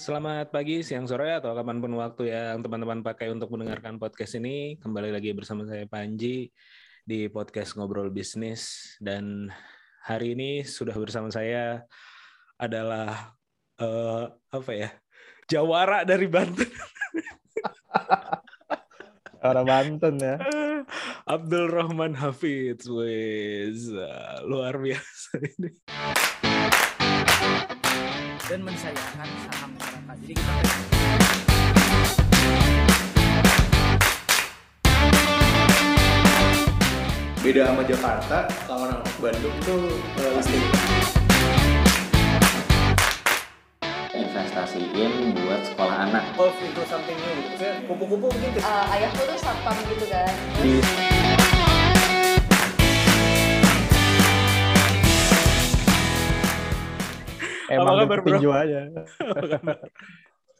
Selamat pagi, siang, sore, atau kapan pun waktu yang teman-teman pakai untuk mendengarkan podcast ini. Kembali lagi bersama saya Panji di podcast Ngobrol Bisnis. Dan hari ini sudah bersama saya adalah uh, apa ya? Jawara dari Banten. Orang Banten ya. Abdul Rahman Hafidz, wes luar biasa ini. Dan mensayangkan saham. Jadi kita beda sama Jakarta kalau orang Bandung tuh uh, listing investasiin buat sekolah anak. Evolve into something new gitu kupu-kupu mungkin ke- Eh, ayahku tuh satpam gitu kan di Emang Apa kabar, tinju aja.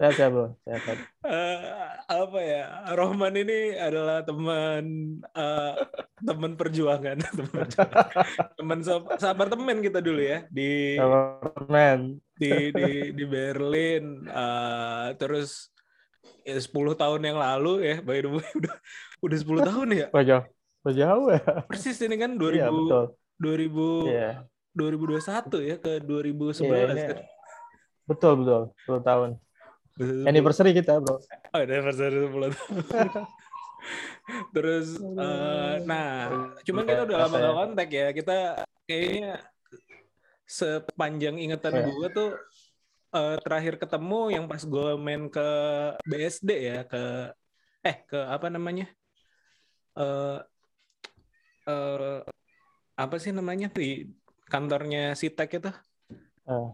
Sehat sehat bro, sehat. sehat. Eh, apa ya Rohman ini adalah teman eh, teman perjuangan teman perjuangan. teman sa- seapartemen kita dulu ya di Men, di di di Berlin eh, terus ya 10 tahun yang lalu ya by the way udah udah 10 tahun ya wah jauh, ya. persis ini kan 2000 Iya betul. 2000 Iya, 2021 ya ke 2011 Iya, ini- kan betul betul, 10 tahun. Anniversary kita bro. Oh, anniversary 10 tahun. Terus, eh, nah, cuman kita udah lama gak ya? kontak ya. Kita kayaknya sepanjang ingatan ya? gue tuh eh, terakhir ketemu yang pas gue main ke BSD ya, ke eh ke apa namanya? Eh eh, apa sih namanya di kantornya Sitek itu? Eh,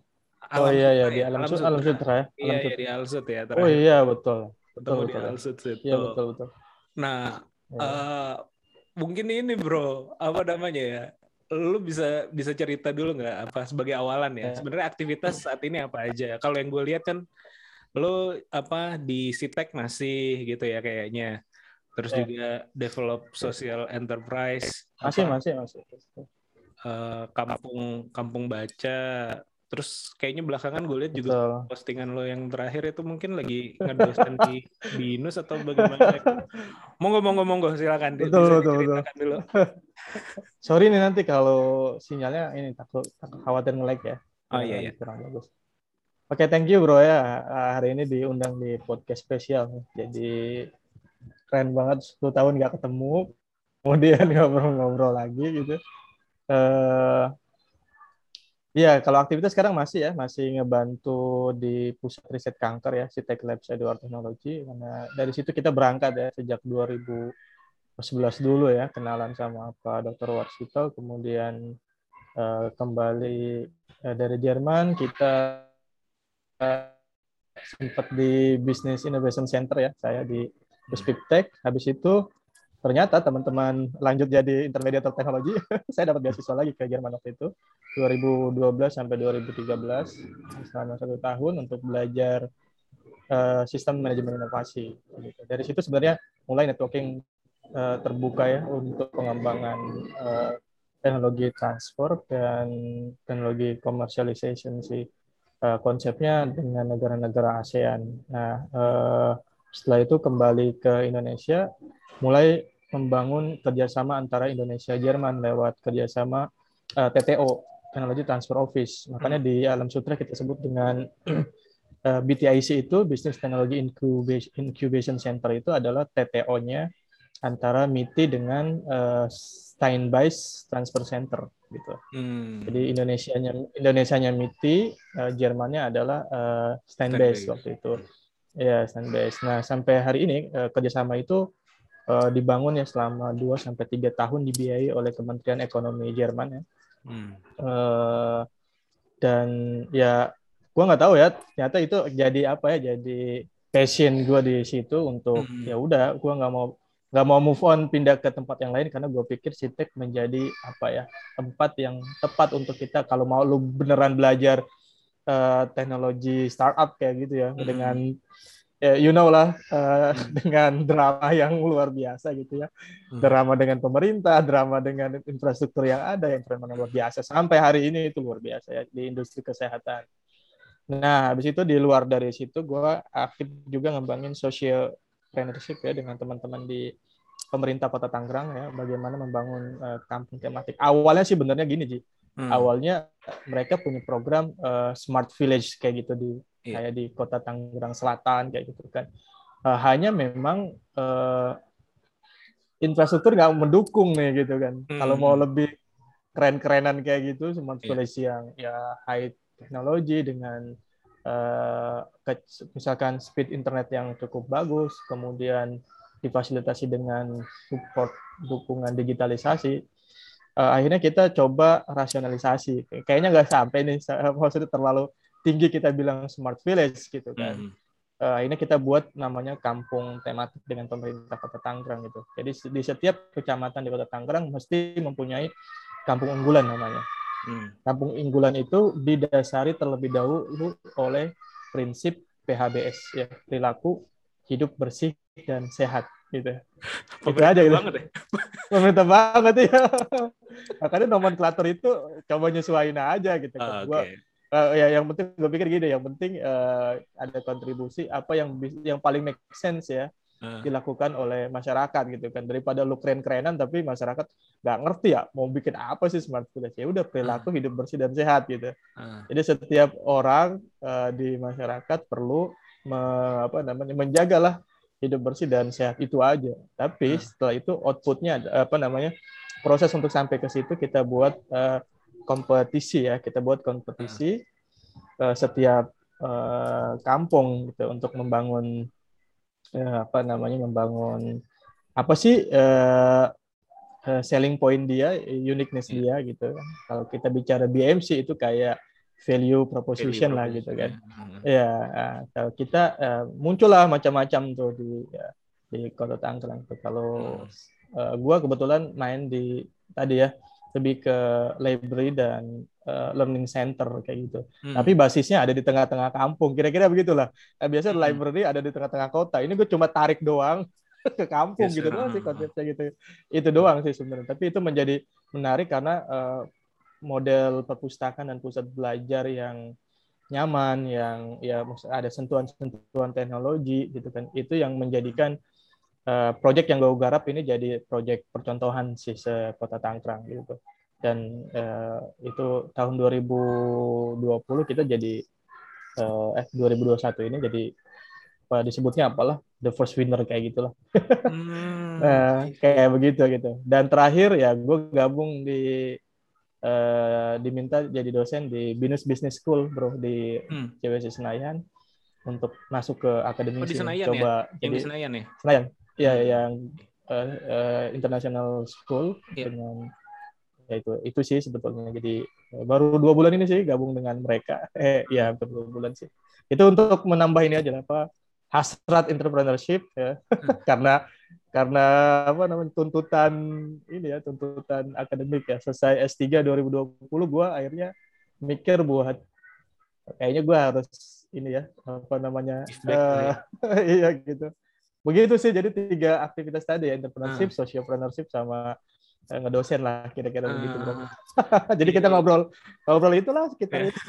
Alam oh iya ya Sutra di Alam, Sutra, Sutra. Alam Sutra ya. Iya, Alam iya, Sutra. di Alsut ya. Oh terakhir iya betul. ketemu betul, di betul. Alsut situ. Iya betul betul. Nah, Iya. eh mungkin ini bro, apa namanya ya? Lu bisa bisa cerita dulu nggak apa sebagai awalan ya? Ya. Sebenarnya aktivitas saat ini apa aja? Kalau yang gue lihat kan, lu apa di Sitek masih gitu ya kayaknya. Terus Ya. juga develop social enterprise, Masih apa, masih masih. eh, kampung kampung baca. Terus kayaknya belakangan gue lihat juga Betul. postingan lo yang terakhir itu mungkin lagi ngedosen di binus atau bagaimana? Monggo monggo monggo silakan Betul, betul, diceritakan dulu. Sorry nih nanti kalau sinyalnya ini takut, takut khawatir nge-lag ya. Oh iya iya. Kurang bagus. Oke, thank you bro ya. Ah, Hari ini diundang di podcast spesial. Jadi keren banget 10 tahun nggak ketemu. Kemudian ngobrol-ngobrol lagi gitu. Eh Iya, kalau aktivitas sekarang masih ya, masih ngebantu di pusat riset kanker ya, Sitek Labs Edward Technology. Karena dari situ kita berangkat ya sejak 2011 dulu ya, kenalan sama Pak Dr. Warsito, kemudian eh, kembali eh, dari Jerman kita eh, sempat di Business Innovation Center ya, saya di Buspiptek. Habis itu ternyata teman-teman lanjut jadi intermediator teknologi. saya dapat beasiswa lagi ke Jerman waktu itu 2012 sampai 2013 selama satu tahun untuk belajar eh, sistem manajemen inovasi. Gitu. Dari situ sebenarnya mulai networking eh, terbuka ya untuk pengembangan eh, teknologi transfer dan teknologi commercialization sih eh, konsepnya dengan negara-negara ASEAN. Nah, eh, setelah itu kembali ke Indonesia, mulai membangun kerjasama antara Indonesia Jerman lewat kerjasama eh, TTO Technology Transfer Office. Makanya di Alam Sutra kita sebut dengan eh, BTIC itu Business Technology Incubation, Center itu adalah TTO-nya antara MITI dengan eh, Steinbeis Transfer Center gitu. Hmm. Jadi Indonesianya Indonesianya MITI, eh, Jermannya adalah eh, Steinbeis Steinbeis. waktu itu. Ya, Steinbeis. Nah, sampai hari ini eh, kerjasama itu eh, dibangun ya selama 2 sampai 3 tahun dibiayai oleh Kementerian Ekonomi Jerman ya. Hmm. Eh, dan ya gua nggak tahu ya, ternyata itu jadi apa ya, jadi passion gua di situ untuk Hmm. ya udah gua nggak mau nggak mau move on pindah ke tempat yang lain karena gue pikir Sitek menjadi apa ya tempat yang tepat untuk kita kalau mau lu beneran belajar eh, teknologi startup kayak gitu ya Hmm. dengan ya, you know lah eh, dengan drama yang luar biasa gitu ya. Hmm. drama dengan pemerintah drama dengan infrastruktur yang ada yang memang luar biasa. Sampai hari ini itu luar biasa ya di industri kesehatan. Nah, habis itu di luar dari situ gue aktif juga ngembangin social entrepreneurship ya dengan teman-teman di pemerintah Kota Tangerang ya, bagaimana membangun uh, kampung tematik. Awalnya sih benernya gini Ji, hmm. awalnya mereka punya program uh, smart village kayak gitu di yeah. kayak di Kota Tangerang Selatan kayak gitu kan. Uh, hanya memang uh, infrastruktur nggak mendukung nih gitu kan. Hmm. Kalau mau lebih keren-kerenan kayak gitu, smart yeah. village yang ya high teknologi dengan uh, misalkan speed internet yang cukup bagus, kemudian difasilitasi dengan support dukungan digitalisasi, uh, akhirnya kita coba rasionalisasi. Kayaknya nggak sampai nih, maksudnya terlalu tinggi kita bilang smart village gitu kan. Hmm. Uh, akhirnya kita buat namanya kampung tematik dengan pemerintah Kota Tangerang gitu. Jadi di setiap kecamatan di Kota Tangerang mesti mempunyai kampung unggulan namanya. Hmm. Kampung unggulan itu didasari terlebih dahulu oleh prinsip PHBS ya perilaku hidup bersih dan sehat gitu. itu aja gitu. Banget ya. Pemerintah banget ya. Makanya nomenklatur itu coba nyesuaiin aja gitu. Uh, gua, uh, ya yang penting gue pikir gini, yang penting uh, ada kontribusi apa yang yang paling make sense ya dilakukan oleh masyarakat gitu kan daripada lu keren-kerenan tapi masyarakat nggak ngerti ya mau bikin apa sih smart village ya udah perilaku hidup bersih dan sehat gitu jadi setiap orang uh, di masyarakat perlu me, apa namanya menjagalah hidup bersih dan sehat itu aja tapi setelah itu outputnya apa namanya proses untuk sampai ke situ kita buat uh, kompetisi ya kita buat kompetisi uh, setiap uh, kampung gitu untuk membangun uh, apa namanya membangun apa sih uh, selling point dia, uniqueness iya. dia gitu. Kalau kita bicara BMC itu kayak value proposition value lah gitu kan. Hmm. Ya, kalau kita uh, muncullah macam-macam tuh di ya, di Kota Tangerang tuh. Kalau hmm. uh, gua kebetulan main di tadi ya lebih ke library dan uh, learning center kayak gitu. Hmm. Tapi basisnya ada di tengah-tengah kampung. Kira-kira begitulah. Nah, biasanya hmm. library ada di tengah-tengah kota. Ini gue cuma tarik doang ke kampung yes, gitu doang sih konsepnya gitu. Itu doang sih sebenarnya. Tapi itu menjadi menarik karena uh, model perpustakaan dan pusat belajar yang nyaman, yang ya ada sentuhan-sentuhan teknologi gitu kan. Itu yang menjadikan uh, project yang gue garap ini jadi project percontohan sih se Kota Tangkrang gitu. Dan uh, itu tahun 2020 kita jadi uh, eh 2021 ini jadi apa disebutnya apalah the first winner kayak gitulah. Hmm. nah, kayak begitu gitu. Dan terakhir ya gue gabung di uh, diminta jadi dosen di Binus Business School bro di hmm. CWC Senayan untuk masuk ke akademi oh, di Senayan coba ya? yang di Senayan ya Senayan ya hmm. yang uh, uh, international school yeah. dengan ya itu itu sih sebetulnya jadi baru dua bulan ini sih gabung dengan mereka eh ya dua bulan sih itu untuk menambah ini aja apa hasrat entrepreneurship ya hmm. karena karena apa namanya tuntutan ini ya tuntutan akademik ya selesai S3 2020 gue akhirnya mikir buat kayaknya gue harus ini ya apa namanya uh, iya gitu begitu sih jadi tiga aktivitas tadi ya entrepreneurship, hmm. sociopreneurship sama uh, ngedosen lah kira-kira hmm. begitu bro. jadi kita ngobrol ngobrol itulah kita itu.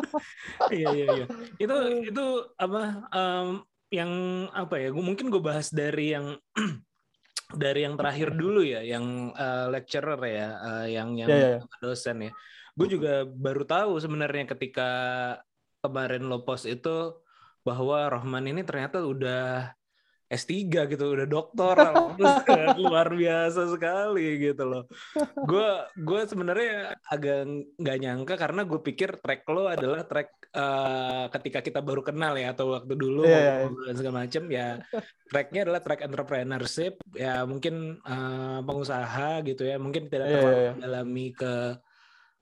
iya iya iya. Itu itu apa um, yang apa ya? Mungkin gue bahas dari yang dari yang terakhir dulu ya, yang uh, lecturer ya, uh, yang yang yeah, yeah. Ya. dosen ya. Gue juga baru tahu sebenarnya ketika kemarin lo post itu bahwa Rohman ini ternyata udah S3 gitu, udah doktor, luar biasa sekali gitu loh. Gue gue sebenarnya agak nggak nyangka karena gue pikir track lo adalah track uh, ketika kita baru kenal ya atau waktu dulu yeah, yeah. dan segala macam ya tracknya adalah track entrepreneurship ya mungkin uh, pengusaha gitu ya mungkin tidak yeah, terlalu yeah. dalami ke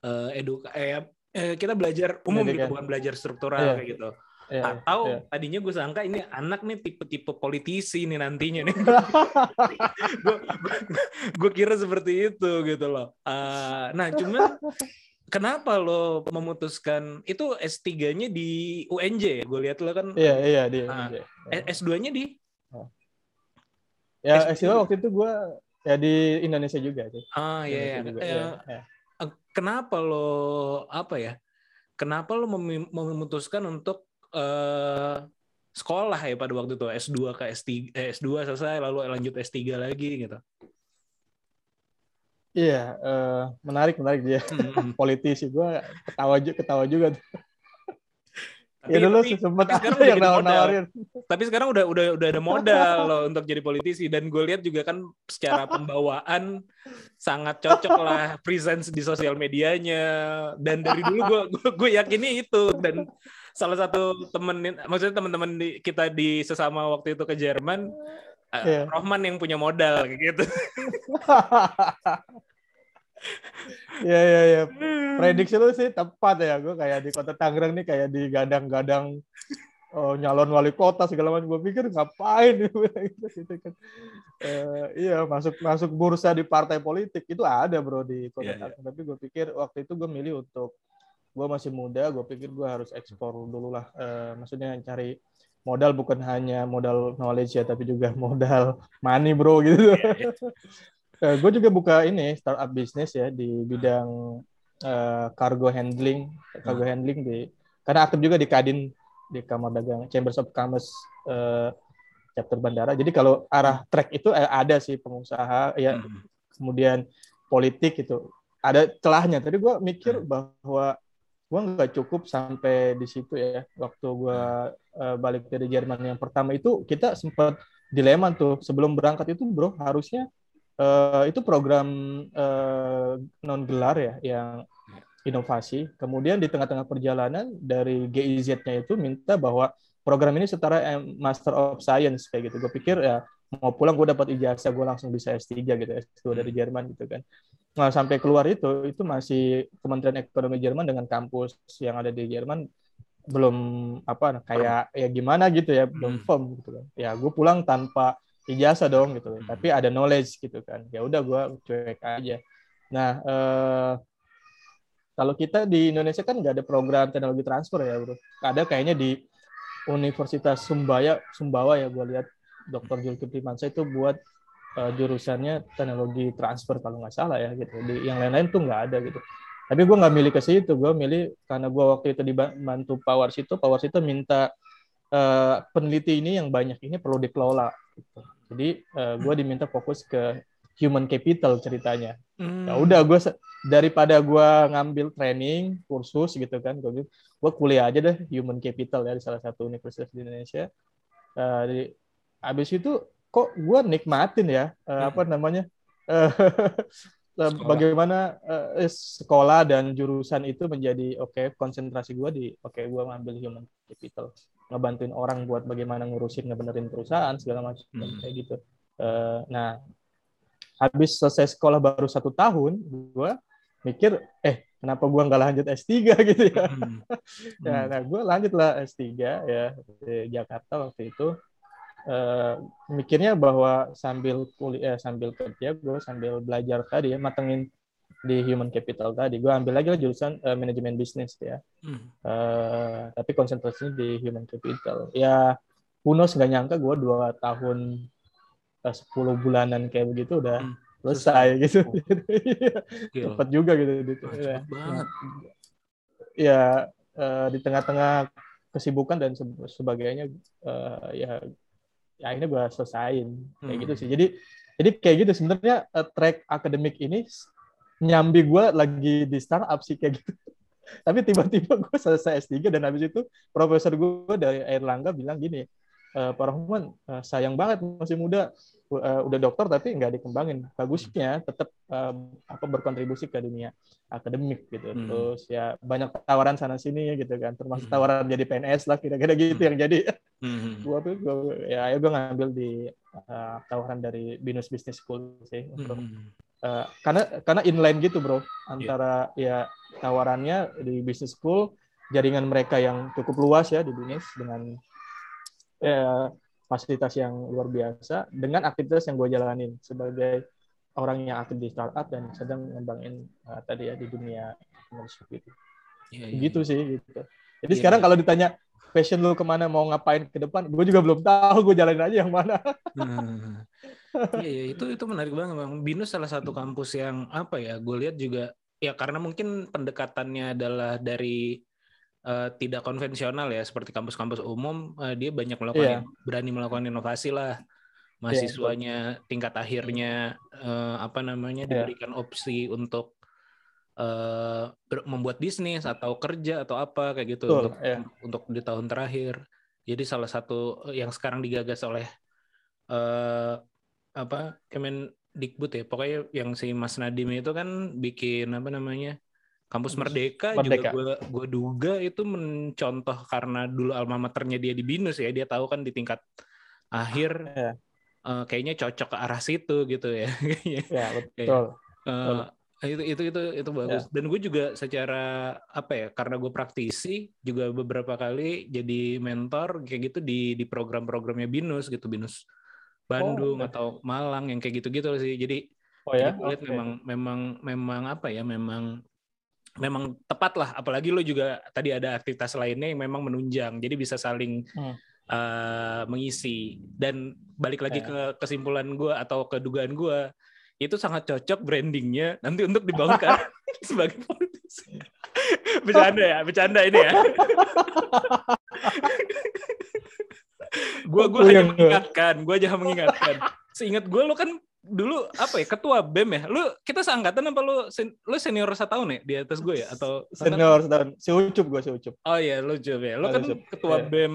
uh, eduka eh, eh kita belajar umum gitu bukan belajar struktural yeah. kayak gitu yeah, atau yeah. tadinya gue sangka ini anak nih tipe-tipe politisi nih nantinya nih gue kira seperti itu gitu loh uh, nah cuma kenapa lo memutuskan itu S3-nya di UNJ gue lihat lo kan iya iya di uh, S2-nya di oh. ya S2 waktu itu gue ya di Indonesia juga sih ah iya, iya. Ya. ya. kenapa lo apa ya kenapa lo memutuskan untuk eh, sekolah ya pada waktu itu S2 ke S3 eh, S2 selesai lalu lanjut S3 lagi gitu. Iya, eh, menarik menarik dia. Hmm. Politisi gue ketawa juga ketawa juga. Tapi- ya dulu sempat sekarang udah yang jadi modal. nawar-nawarin. Tapi sekarang udah udah udah ada modal loh untuk jadi politisi dan gue lihat juga kan secara pembawaan sangat cocok lah presence di sosial medianya dan dari dulu gue gue, gue yakini itu dan salah satu temen maksudnya teman-teman di, kita di sesama waktu itu ke Jerman eh, Iya. Rohman yang punya modal kayak gitu. Iya iya iya. Prediksi lu sih tepat ya. Gue kayak di kota Tangerang nih kayak di gadang-gadang oh, nyalon wali kota segala macam. Gue pikir ngapain gitu kan. Eh, iya masuk masuk bursa di partai politik itu ada bro di kota Iya, iya. Tangerang. Tapi gue pikir waktu itu gue milih untuk gue masih muda. Gue pikir gue harus ekspor dulu lah. Eh, maksudnya cari modal bukan hanya modal knowledge ya, tapi juga modal money bro gitu. Iya, gue juga buka ini startup bisnis ya di bidang eh, cargo handling, cargo handling di karena aktif juga di Kadin di Kamar Dagang Chambers of Commerce eh, chapter bandara. Jadi kalau arah track itu ada sih pengusaha ya Hmm. kemudian politik itu ada celahnya. Tadi gue mikir bahwa gue nggak cukup sampai di situ ya. Waktu gue eh, balik dari Jerman yang pertama itu kita sempat dilema tuh sebelum berangkat itu bro harusnya eh, itu program eh, non gelar ya yang inovasi. Kemudian di tengah-tengah perjalanan dari GIZ-nya itu minta bahwa program ini setara eh, Master of Science kayak gitu. Gue pikir ya mau pulang gue dapat ijazah gue langsung bisa S3 gitu S2 dari Jerman gitu kan. Nah sampai keluar itu itu masih Kementerian Ekonomi Jerman dengan kampus yang ada di Jerman belum apa kayak ya gimana gitu ya belum Hmm. firm gitu kan. Ya gue pulang tanpa ijazah dong gitu. Hmm. Tapi ada knowledge gitu kan. Ya udah gue cuek aja. Nah eh, kalau kita di Indonesia kan nggak ada program teknologi transfer ya bro. Ada kayaknya di Universitas Sumbaya Sumbawa ya gue lihat Dr. Zulkifli Mansyah itu buat eh, jurusannya teknologi transfer kalau nggak salah ya gitu. Di yang lain-lain tuh nggak ada gitu. Tapi gue nggak milih ke situ, gue milih karena gue waktu itu dibantu Powers itu, Powers itu minta eh, peneliti ini yang banyak ini perlu dikelola. Gitu. Jadi gue diminta fokus ke human capital ceritanya. Hmm. Ya udah gue daripada gue ngambil training kursus gitu kan, gue gue kuliah aja deh human capital ya di salah satu universitas di Indonesia. Eh, di, abis itu kok gue nikmatin ya eh, Hmm. apa namanya eh, Sekolah. bagaimana eh, sekolah dan jurusan itu menjadi oke konsentrasi gue di oke gue ngambil human capital ngebantuin orang buat bagaimana ngurusin ngebenerin perusahaan segala macam Hmm. kayak gitu. Eh, nah habis selesai sekolah baru satu tahun gue mikir eh kenapa gue nggak lanjut S3 gitu ya Hmm. Ya, nah gue lanjut lah S3 ya di Jakarta waktu itu Eh, mikirnya bahwa sambil kuliah sambil kerja gue sambil belajar tadi ya matengin di human capital tadi gue ambil lagi lah jurusan eh, manajemen bisnis ya Hmm. Eh, tapi konsentrasinya di human capital ya Unos nggak nyangka gue dua tahun eh, 10 bulanan kayak begitu udah Hmm, selesai gitu Gila. cepat juga gitu, gitu. Ya. cepet banget. ya eh, di tengah-tengah kesibukan dan se- sebagainya eh, ya, ya akhirnya gue selesain kayak Hmm. gitu sih jadi jadi kayak gitu sebenarnya eh, track akademik ini nyambi gue lagi di startup sih kayak gitu tapi tiba-tiba gue selesai S3 dan habis itu profesor gue dari Airlangga bilang gini "Eh, Pak Rahman eh, sayang banget masih muda udah dokter tapi nggak dikembangin bagusnya tetap apa berkontribusi ke dunia akademik gitu Hmm. terus ya banyak tawaran sana sini gitu kan termasuk Hmm. tawaran jadi PNS lah kira-kira gitu Hmm. yang jadi Hmm. gua tuh gua, ya ayo gue ngambil di uh, tawaran dari Binus Business School sih untuk Hmm. uh, karena karena inline gitu bro antara ya tawarannya di Business School jaringan mereka yang cukup luas ya di Binus dengan ya, fasilitas yang luar biasa dengan aktivitas yang gue jalanin sebagai orang yang aktif di startup dan sedang ngembangin uh, tadi ya di dunia entrepreneurship gitu Iya, iya. gitu sih gitu. Jadi Iya, sekarang iya. kalau ditanya passion lu ke mana mau ngapain ke depan, gue juga belum tahu, gue jalanin aja yang mana. Nah, Iya, iya, itu itu menarik banget. Bang. Binus salah satu kampus yang apa ya? Gue lihat juga ya karena mungkin pendekatannya adalah dari eh, tidak konvensional ya seperti kampus-kampus umum eh, dia banyak melakukan Iya. berani melakukan inovasi lah mahasiswanya tingkat akhirnya eh, apa namanya Iya. diberikan opsi untuk ber- membuat bisnis atau kerja atau apa kayak gitu Betul, untuk iya. untuk di tahun terakhir jadi salah satu yang sekarang digagas oleh eh, apa Kemendikbud ya pokoknya yang si Mas Nadim itu kan bikin apa namanya kampus Merdeka, Merdeka. juga gue duga itu mencontoh karena dulu alma maternya dia di binus ya dia tahu kan di tingkat akhir Iya. eh, kayaknya cocok ke arah situ gitu ya Ya, betul. Eh, itu itu itu itu Ya. bagus dan gue juga secara apa ya karena gue praktisi juga beberapa kali jadi mentor kayak gitu di di program-programnya binus gitu binus Bandung oke. atau Malang yang kayak gitu-gitu sih jadi Oh ya, jadi gue lihat Oke. memang memang memang apa ya memang memang tepat lah apalagi lo juga tadi ada aktivitas lainnya yang memang menunjang jadi bisa saling Hmm. eh, mengisi dan balik lagi Ya. ke kesimpulan gue atau kedugaan gue itu sangat cocok brandingnya. Nanti untuk dibangunkan sebagai politisi. Bercanda ya bercanda ini ya. Gue gue hanya mengingatkan gue aja mengingatkan. Seingat gue lo kan dulu apa ya ketua bem ya lu kita seangkatan apa lu sen- lu senior satu tahun ya di atas gue ya atau Senior setahun. Si Ucup gue, si Ucup. oh iya lu coba ya lu Oh, kan Ucup. ketua Iya. bem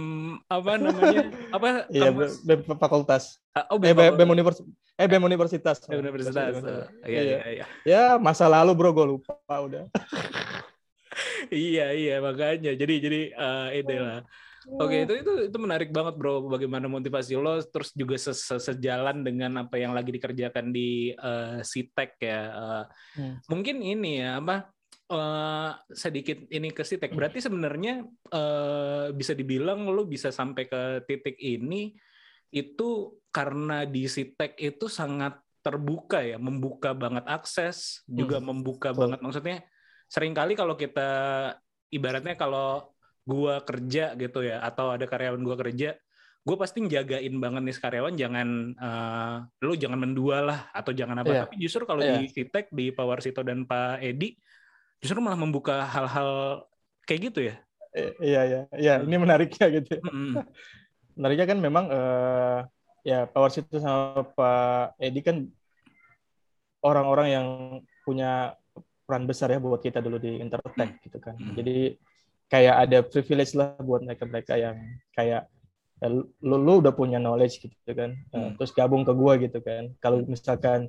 apa namanya apa Iya, BEM fakultas. Ah, oh Eh, bem, BEM, BEM universitas. Eh, BEM universitas. Bem universitas iya iya iya Ya, masa lalu bro, gue lupa udah. iya iya makanya jadi jadi eh ini lah Oke itu itu itu menarik banget bro bagaimana motivasi lo terus juga se- se- sejalan dengan apa yang lagi dikerjakan di eh, Sitek ya Eh, Hmm. mungkin ini ya apa eh, sedikit ini ke Sitek. Berarti sebenarnya eh, bisa dibilang lo bisa sampai ke titik ini itu karena di Sitek itu sangat terbuka ya membuka banget akses juga membuka Betul. banget. Maksudnya sering kali kalau kita ibaratnya kalau gua kerja gitu ya atau ada karyawan gua kerja gue pasti njagain banget nih karyawan jangan eh, lu jangan mendua lah atau jangan apa Iya. tapi justru kalau Iya. di Sitek di Power Sito dan Pak Edi justru malah membuka hal-hal kayak gitu ya Iya, iya. Iya, ini menariknya gitu. Mm-mm. Menariknya kan memang eh, ya Power Situ sama Pak Edi kan orang-orang yang punya peran besar ya buat kita dulu di Intertech gitu kan. Hmm. Jadi kayak ada privilege lah buat mereka-mereka yang kayak ya, lu, lu udah punya knowledge gitu kan. Eh, Hmm. terus gabung ke gua gitu kan. Kalau misalkan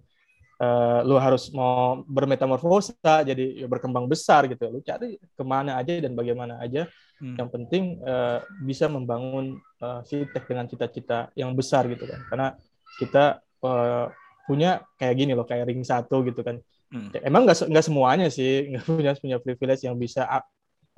eh, lu harus mau bermetamorfosa jadi ya berkembang besar gitu. Lu cari ke mana aja dan bagaimana aja Hmm. yang penting eh, bisa membangun eh, Sitek dengan cita-cita yang besar gitu kan karena kita eh, punya kayak gini loh kayak ring satu gitu kan Hmm. Emang nggak nggak semuanya sih nggak punya punya privilege yang bisa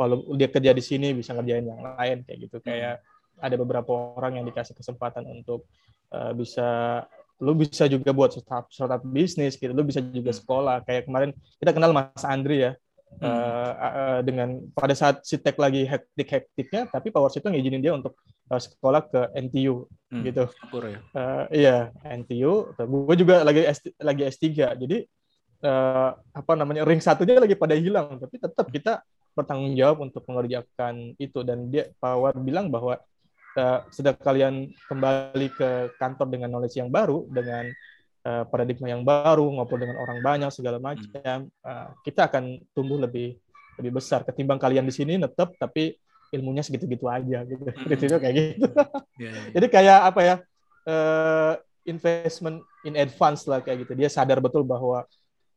walau dia kerja di sini bisa ngerjain yang lain kayak gitu kayak ada beberapa orang yang dikasih kesempatan untuk eh, bisa lu bisa juga buat startup startup bisnis gitu lu bisa juga sekolah kayak kemarin kita kenal Mas Andri ya Hmm. Eh, eh, dengan pada saat Sitek lagi hektik-hektiknya, tapi Power itu ngizinin dia untuk eh, sekolah ke NTU Hmm. gitu. Syukur ya. Eh, iya, NTU. Gue juga lagi S, lagi S3. Jadi eh, apa namanya ring satunya lagi pada hilang, tapi tetap kita bertanggung jawab untuk mengerjakan itu dan dia Power bilang bahwa eh, sudah kalian kembali ke kantor dengan knowledge yang baru dengan eh, paradigma yang baru ngobrol dengan orang banyak segala macam eh, kita akan tumbuh lebih lebih besar ketimbang kalian di sini netep tapi ilmunya segitu-gitu aja gitu. Gitu kayak gitu. Ya, ya. Jadi kayak apa ya? eh, investment in advance lah kayak gitu. Dia sadar betul bahwa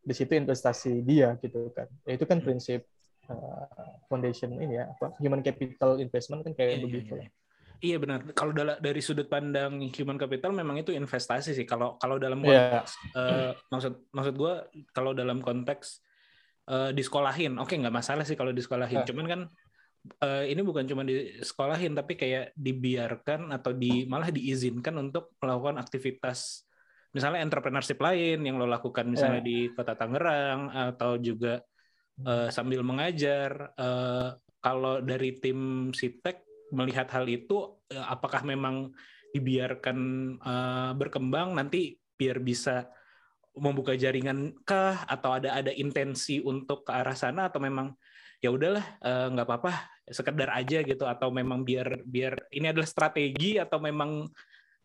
di situ investasi dia gitu kan. Ya, itu kan prinsip eh, foundation ini ya, apa human capital investment kan kayak Iya, iya, begitu iya. lah. Iya benar. Kalau dari sudut pandang human capital memang itu investasi sih. Kalau kalau dalam Iya. konteks eh, maksud maksud gue kalau dalam konteks eh, disekolahin, oke nggak masalah sih kalau disekolahin. Ah. Cuman kan eh, ini bukan cuma disekolahin tapi kayak dibiarkan atau di malah diizinkan untuk melakukan aktivitas misalnya entrepreneurship lain yang lo lakukan misalnya Iya. di kota Tangerang atau juga eh, sambil mengajar. Eh, kalau dari tim Sitek melihat hal itu, eh, apakah memang dibiarkan eh, berkembang? Nanti biar bisa membuka jaringan kah? Atau ada ada intensi untuk ke arah sana? Atau memang ya udahlah nggak apa-apa sekedar aja gitu? Atau memang biar biar ini adalah strategi? Atau memang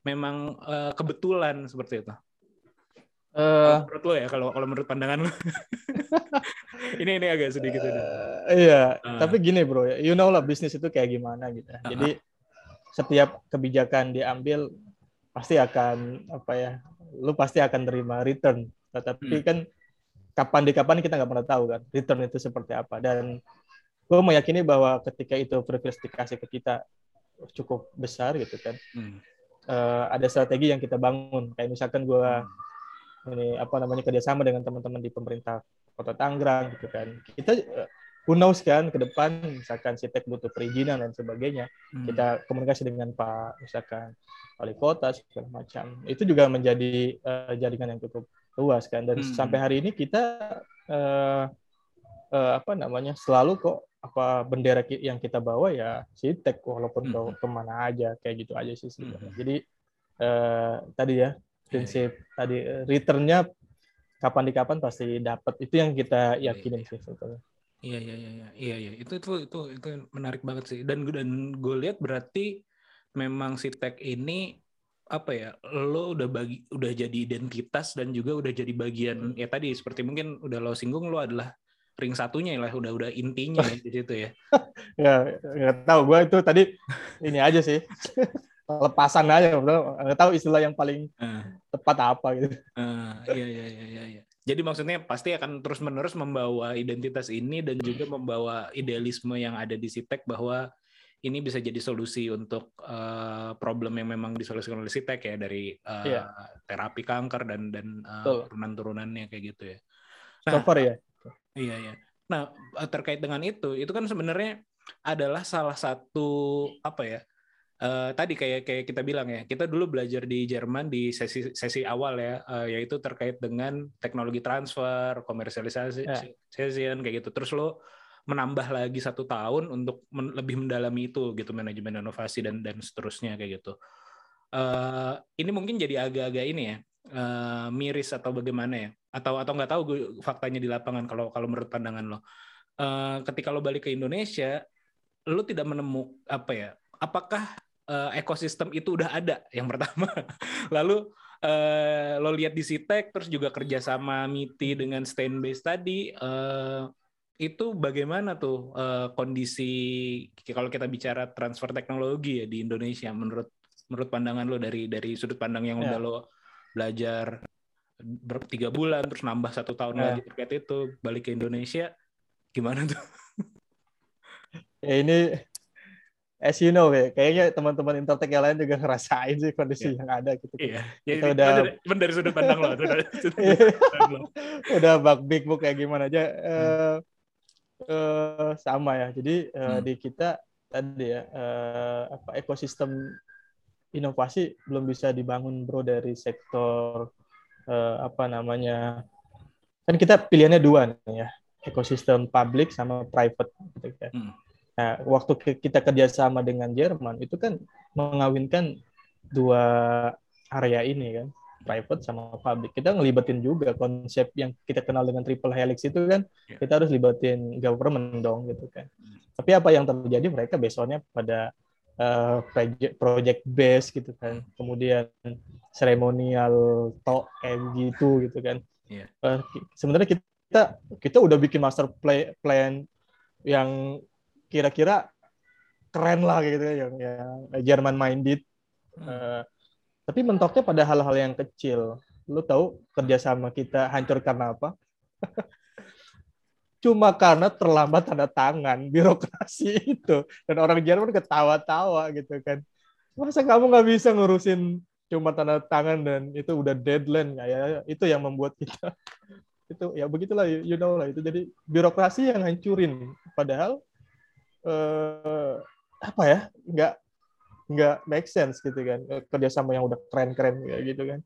memang eh, kebetulan seperti itu Eh, Kalau menurut lo ya kalau kalau menurut pandangan lo ini ini agak sedikit Eh, iya, Ah. tapi gini bro, ya, you know lah bisnis itu kayak gimana gitu. Ah. Jadi setiap kebijakan diambil pasti akan apa ya, lu pasti akan terima return. Tetapi Hmm. kan kapan di kapan kita nggak pernah tahu kan return itu seperti apa. Dan gue meyakini bahwa ketika itu privilege dikasih ke kita cukup besar gitu kan, Hmm. eh, ada strategi yang kita bangun. Kayak misalkan gue Hmm. Ini apa namanya kerjasama dengan teman-teman di pemerintah kota Tangerang gitu kan. Kita eh, who knows kan ke depan misalkan Sitek butuh perizinan dan sebagainya. Hmm. Kita komunikasi dengan Pak misalkan wali kota segala macam. Itu juga menjadi eh, jaringan yang cukup luas kan dan Hmm. sampai hari ini kita eh, eh, apa namanya selalu kok apa bendera yang kita bawa ya Sitek walaupun ke Hmm. ke mana aja kayak gitu aja sih sebenarnya. Hmm. Jadi eh, tadi ya prinsip tadi eh, returnnya kapan di kapan pasti dapat itu yang kita Iya, yakinin iya. sih sebetulnya. Iya iya iya iya. Iya iya. itu itu itu itu menarik banget sih. Dan dan gue lihat berarti memang si tech ini apa ya lo udah bagi udah jadi identitas dan juga udah jadi bagian ya tadi seperti mungkin udah lo singgung lo adalah ring satunya lah udah udah intinya ya di situ ya. Ya nggak tahu. Gue itu tadi ini aja sih lepasan aja betul nggak tahu istilah yang paling Ah, tepat apa gitu. ah, iya iya iya iya jadi maksudnya pasti akan terus menerus membawa identitas ini dan juga membawa idealisme yang ada di Sitek bahwa ini bisa jadi solusi untuk eh, problem yang memang disolusikan oleh Sitek ya dari eh, Iya. terapi kanker dan dan Betul. turunan-turunannya kayak gitu ya. So far ya. Iya iya. Nah terkait dengan itu, itu kan sebenarnya adalah salah satu apa ya? Eh, tadi kayak kayak kita bilang ya, kita dulu belajar di Jerman di sesi sesi awal ya, eh, yaitu terkait dengan teknologi transfer, komersialisasi, Ya. session kayak gitu. Terus lo menambah lagi satu tahun untuk men- lebih mendalami itu gitu manajemen inovasi dan dan seterusnya kayak gitu. Eh, ini mungkin jadi agak-agak ini ya eh, miris atau bagaimana ya? Atau atau nggak tahu gue faktanya di lapangan kalau kalau menurut pandangan lo. Eh, ketika lo balik ke Indonesia, lo tidak menemukan apa ya? Apakah eh, ekosistem itu udah ada yang pertama? Lalu eh, lo lihat di Sitek, terus juga kerjasama MITI dengan stand base tadi. eh, itu bagaimana tuh eh, kondisi kalau kita bicara transfer teknologi ya di Indonesia menurut menurut pandangan lo dari dari sudut pandang yang udah Ya. lo belajar tiga bulan terus nambah satu tahun Ya. lagi terkait itu balik ke Indonesia gimana tuh? Ya ini as you know ya, kayaknya teman-teman Intertek yang lain juga ngerasain sih kondisi yang ada gitu. Iya, ya, Kita ini udah- cuman dari, sudut pandang lo. Iya. udah bug big book kayak gimana aja eh eh, sama ya jadi eh, Hmm. di kita tadi ya eh, apa ekosistem inovasi belum bisa dibangun bro dari sektor eh, apa namanya kan kita pilihannya dua nih ya ekosistem public sama private gitu kan. Hmm. Nah, waktu kita kerjasama dengan Jerman itu kan mengawinkan dua area ini kan private sama public. Kita ngelibatin juga konsep yang kita kenal dengan triple helix itu kan, Ya. kita harus libatin government dong gitu kan. Tapi apa yang terjadi mereka besoknya pada eh, project project base gitu kan, kemudian seremonial talk kayak gitu gitu kan. Eh, ki- sebenarnya kita kita udah bikin master play, plan yang kira-kira keren lah gitu ya, yang yang Jerman minded. Eh, tapi mentoknya pada hal-hal yang kecil. Lu tahu kerjasama kita hancur karena apa? Cuma karena terlambat tanda tangan birokrasi itu. Dan orang Jerman ketawa-tawa gitu kan. Masa kamu nggak bisa ngurusin cuma tanda tangan dan itu udah deadline? Ya itu yang membuat kita. Itu ya begitulah you know lah. Itu jadi birokrasi yang hancurin. Padahal eh, apa ya nggak nggak make sense gitu kan. Eh, kerjasama yang udah keren-keren gitu kan.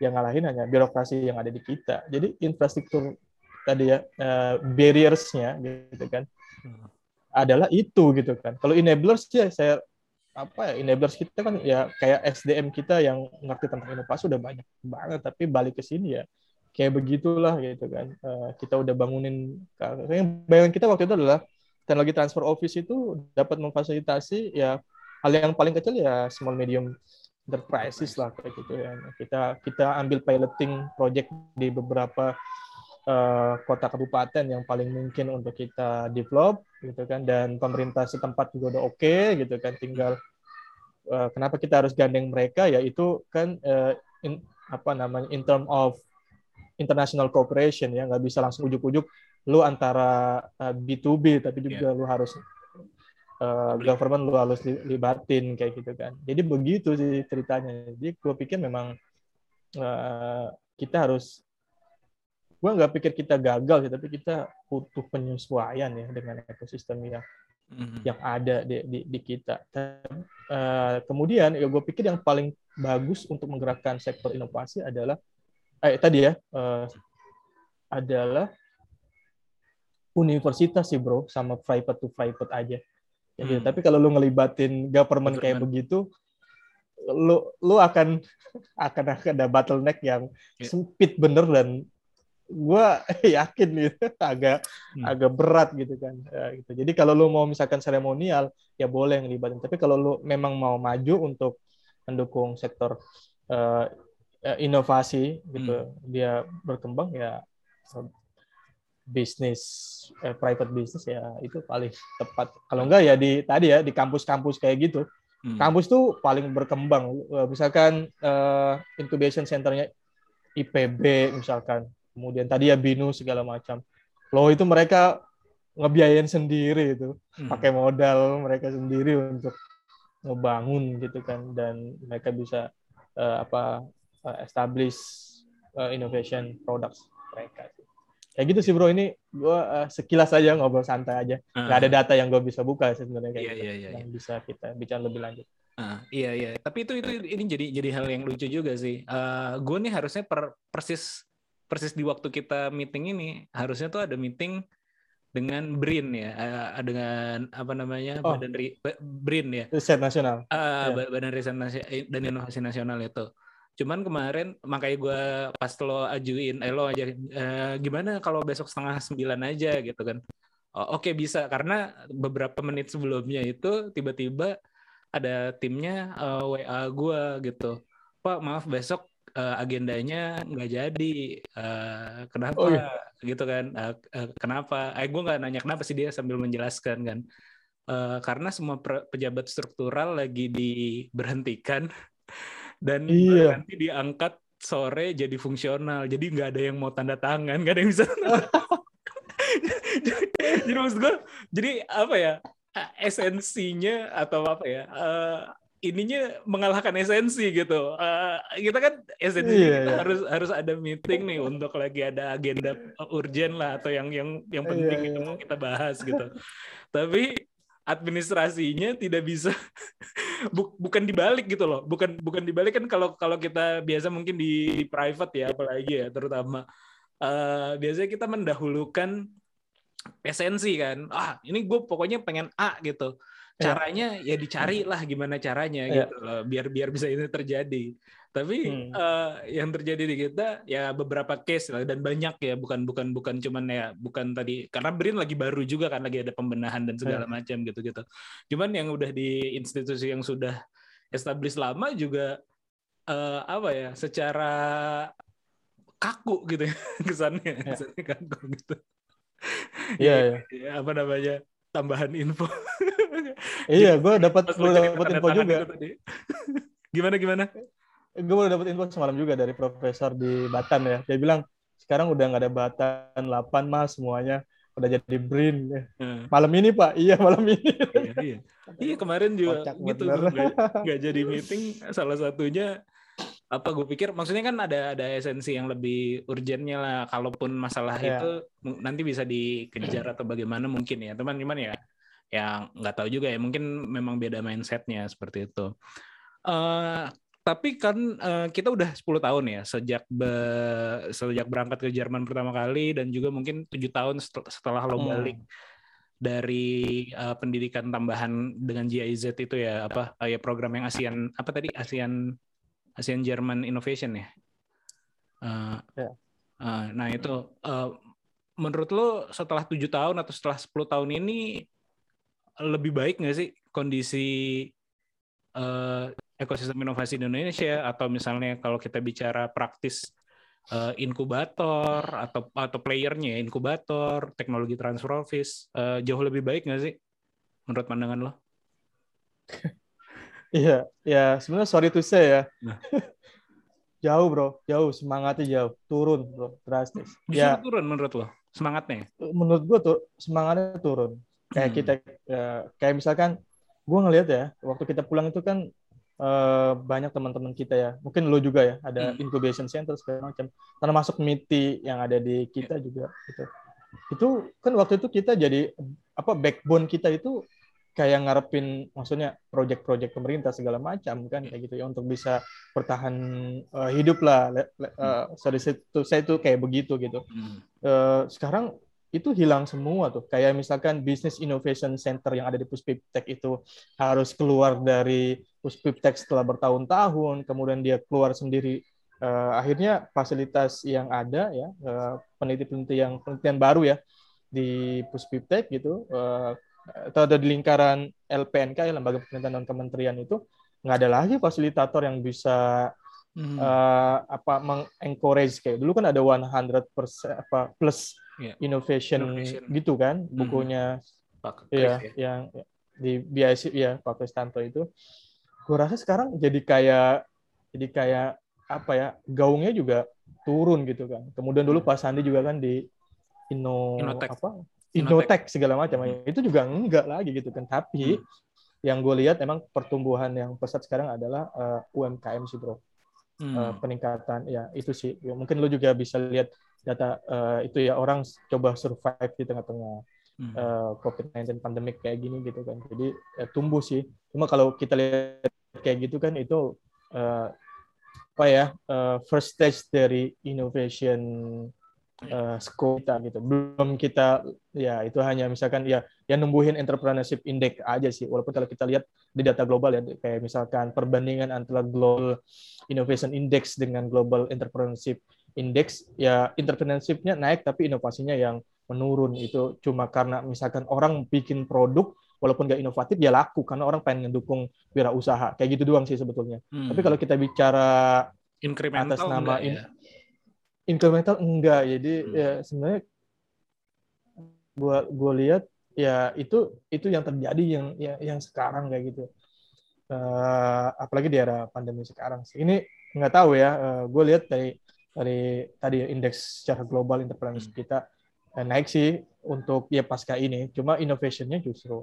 Yang ngalahin hanya birokrasi yang ada di kita. Jadi infrastruktur tadi ya eh, barriers-nya gitu kan Hmm. adalah itu gitu kan. Kalau enablers ya saya apa ya enablers kita kan ya kayak SDM kita yang ngerti tentang inovasi udah banyak banget. Tapi balik ke sini ya kayak begitulah gitu kan. Eh, kita udah bangunin yang bayangan kita waktu itu adalah teknologi transfer office itu dapat memfasilitasi ya hal yang paling kecil ya small medium enterprises lah kayak gitu ya. Kita kita ambil piloting project di beberapa uh, kota kabupaten yang paling mungkin untuk kita develop gitu kan. Dan pemerintah setempat juga udah oke okay, gitu kan. Tinggal uh, kenapa kita harus gandeng mereka? Ya itu kan uh, in, apa namanya in term of international cooperation ya. Nggak bisa langsung ujuk-ujuk lu antara uh, B2B tapi juga yeah. lu harus uh, government lu harus libatin kayak gitu kan jadi begitu sih ceritanya jadi gue pikir memang uh, kita harus gue nggak pikir kita gagal sih tapi kita butuh penyesuaian ya dengan ekosistem yang mm-hmm. yang ada di, di, di kita. Uh, kemudian ya gue pikir yang paling bagus untuk menggerakkan sektor inovasi adalah eh tadi ya uh, adalah universitas sih bro sama private to private aja. Jadi, hmm. Tapi kalau lu ngelibatin government kayak begitu, lu lu akan akan ada bottleneck yang yeah. sempit bener dan gue yakin gitu agak hmm. agak berat gitu kan ya, gitu. jadi kalau lu mau misalkan seremonial ya boleh ngelibatin tapi kalau lu memang mau maju untuk mendukung sektor uh, inovasi gitu hmm. dia berkembang ya bisnis eh, private business ya itu paling tepat. Kalau enggak ya di tadi ya di kampus-kampus kayak gitu. Hmm. kampus tuh paling berkembang. Misalkan uh, incubation centernya IPB misalkan. Kemudian tadi ya Binu segala macam. Lo itu mereka ngebiayain sendiri itu. Hmm. pakai modal mereka sendiri untuk ngebangun gitu kan. Dan mereka bisa uh, apa uh, establish uh, innovation products mereka kayak gitu sih bro ini gue uh, sekilas aja ngobrol santai aja uh. nggak ada data yang gue bisa buka sebenarnya kayak iya, gitu iya, iya, yang iya. bisa kita bicara lebih lanjut Uh, iya iya, tapi itu itu ini jadi jadi hal yang lucu juga sih. Uh, gue nih harusnya per, persis persis di waktu kita meeting ini harusnya tuh ada meeting dengan BRIN ya, uh, dengan apa namanya oh. Badan Ri, BRIN ya. Riset Nasional. Uh, yeah. Badan Riset Nasional dan Inovasi Nasional itu. Cuman kemarin makanya gue pas lo ajuin, eh lo aja uh, gimana kalau besok setengah sembilan aja gitu kan. Oh, Oke okay, bisa. Karena beberapa menit sebelumnya itu tiba-tiba ada timnya uh, WA gue gitu. Pak maaf besok uh, agendanya nggak jadi. Uh, kenapa? Oh, iya. gitu kan. Uh, uh, kenapa? Eh gue nggak nanya kenapa sih dia sambil menjelaskan kan. Uh, karena semua pejabat struktural lagi diberhentikan dan iya. nanti diangkat sore jadi fungsional jadi nggak ada yang mau tanda tangan nggak ada yang bisa jadi maksud gue jadi apa ya esensinya atau apa ya uh, ininya mengalahkan esensi gitu. Uh, kita kan esensi yeah, kita yeah. harus harus ada meeting nih untuk lagi ada agenda urgent lah atau yang yang yang iya, penting yeah, yeah. mau kita bahas gitu. Tapi administrasinya tidak bisa bukan dibalik gitu loh. Bukan bukan dibalik kan kalau kalau kita biasa mungkin di, di private ya apalagi ya terutama uh, biasanya kita mendahulukan esensi kan. Ah, ini gue pokoknya pengen A gitu Iya. caranya ya dicari lah gimana caranya yeah. gitu loh biar biar bisa ini terjadi tapi hmm. uh, yang terjadi di kita ya beberapa case lah dan banyak ya bukan bukan bukan cuman ya bukan tadi karena Brin lagi baru juga kan lagi ada pembenahan dan segala yeah. macam gitu gitu cuman yang udah di institusi yang sudah established lama juga uh, apa ya secara kaku gitu ya kesannya yeah. kesannya kaku gitu Iya, yeah, yeah. apa namanya tambahan info. iya, gue dapat gue dapat info juga. gimana gimana? Gue baru dapat info semalam juga dari profesor di Batam ya. Dia bilang sekarang udah nggak ada Batan 8 mas semuanya udah jadi Brin. Hmm. Malam ini Pak, iya malam ini. iya, iya. iya kemarin juga Kocak gitu nggak jadi meeting salah satunya apa gue pikir maksudnya kan ada ada esensi yang lebih urgentnya lah kalaupun masalah yeah. itu nanti bisa dikejar atau bagaimana mungkin ya teman-teman ya yang nggak tahu juga ya mungkin memang beda mindsetnya seperti itu uh, tapi kan uh, kita udah 10 tahun ya sejak be, sejak berangkat ke Jerman pertama kali dan juga mungkin tujuh tahun setelah lo hmm. balik hmm. dari uh, pendidikan tambahan dengan GIZ itu ya apa uh, ya program yang ASEAN apa tadi ASEAN ASEAN German Innovation ya. Uh. Ah, nah itu eh, menurut lo setelah tujuh tahun atau setelah 10 tahun ini lebih baik nggak sih kondisi ekosistem inovasi di Indonesia atau misalnya kalau kita bicara praktis eh, inkubator atau atau playernya ya, inkubator teknologi transfer office eh, jauh lebih baik nggak sih menurut pandangan lo? Iya, ya sebenarnya sorry to say ya. Nah. jauh bro, jauh semangatnya jauh, turun bro, drastis. Justru Ya turun menurut lo semangatnya? menurut gua tuh semangatnya turun. Kayak Hmm. kita, ya, kayak misalkan gua ngelihat ya, waktu kita pulang itu kan eh, banyak teman-teman kita ya, mungkin lo juga ya, ada Hmm. incubation center segala macam, termasuk MITI yang ada di kita juga gitu. Itu kan waktu itu kita jadi apa backbone kita itu kayak ngarepin maksudnya project-project pemerintah segala macam kan kayak gitu ya untuk bisa bertahan eh, hidup lah. Le- le- eh, sorry itu saya itu kayak begitu gitu. Eh, sekarang itu hilang semua tuh. Kayak misalkan Business Innovation Center yang ada di Puspiptek itu harus keluar dari Puspiptek setelah bertahun-tahun, kemudian dia keluar sendiri. Eh, akhirnya fasilitas yang ada ya, eh, peneliti-peneliti yang penelitian baru ya di Puspiptek gitu, eh, atau ada di lingkaran LPNK ya, Lembaga Penelitian dan Kementerian itu nggak ada lagi fasilitator yang bisa Hmm. eh, apa mengencourage kayak dulu kan ada 100% apa plus Iya. innovation, Innovation. gitu kan Mhm. bukunya Pak ya, Chris ya. yang di BIC ya Pak Kristanto itu gua rasa sekarang jadi kayak jadi kayak apa ya gaungnya juga turun gitu kan kemudian dulu Pak Sandi juga kan di Inno Innotech. apa Innotech segala macam itu juga enggak lagi gitu kan tapi Hmm. yang gue lihat emang pertumbuhan yang pesat sekarang adalah eh, UMKM sih bro Hmm. Eh, peningkatan ya itu sih Ya, mungkin lu juga bisa lihat data eh, itu ya orang coba survive di tengah-tengah Hmm. eh, COVID-19 pandemic kayak gini gitu kan. Jadi ya, tumbuh sih. Cuma kalau kita lihat kayak gitu kan itu eh, apa ya eh, first stage dari innovation eh, scope kita gitu. Belum kita ya itu hanya misalkan ya yang numbuhin entrepreneurship index aja sih. Walaupun kalau kita lihat di data global ya kayak misalkan perbandingan antara global innovation index dengan global entrepreneurship index ya entrepreneurshipnya naik tapi inovasinya yang menurun. Itu cuma karena misalkan orang bikin produk walaupun nggak inovatif ya laku karena orang pengen ngedukung wirausaha. Kayak gitu doang sih sebetulnya. Hmm. tapi kalau kita bicara incremental atas nama enggak in- ya? incremental enggak. Jadi Hmm. ya sebenarnya gua gua lihat ya itu itu yang terjadi yang yang, yang sekarang kayak gitu. Eh, apalagi di era pandemi sekarang sih. Ini nggak tahu ya. Gue lihat dari dari tadi indeks secara global entrepreneurship kita eh, naik sih untuk ya pasca ini. Cuma innovationnya justru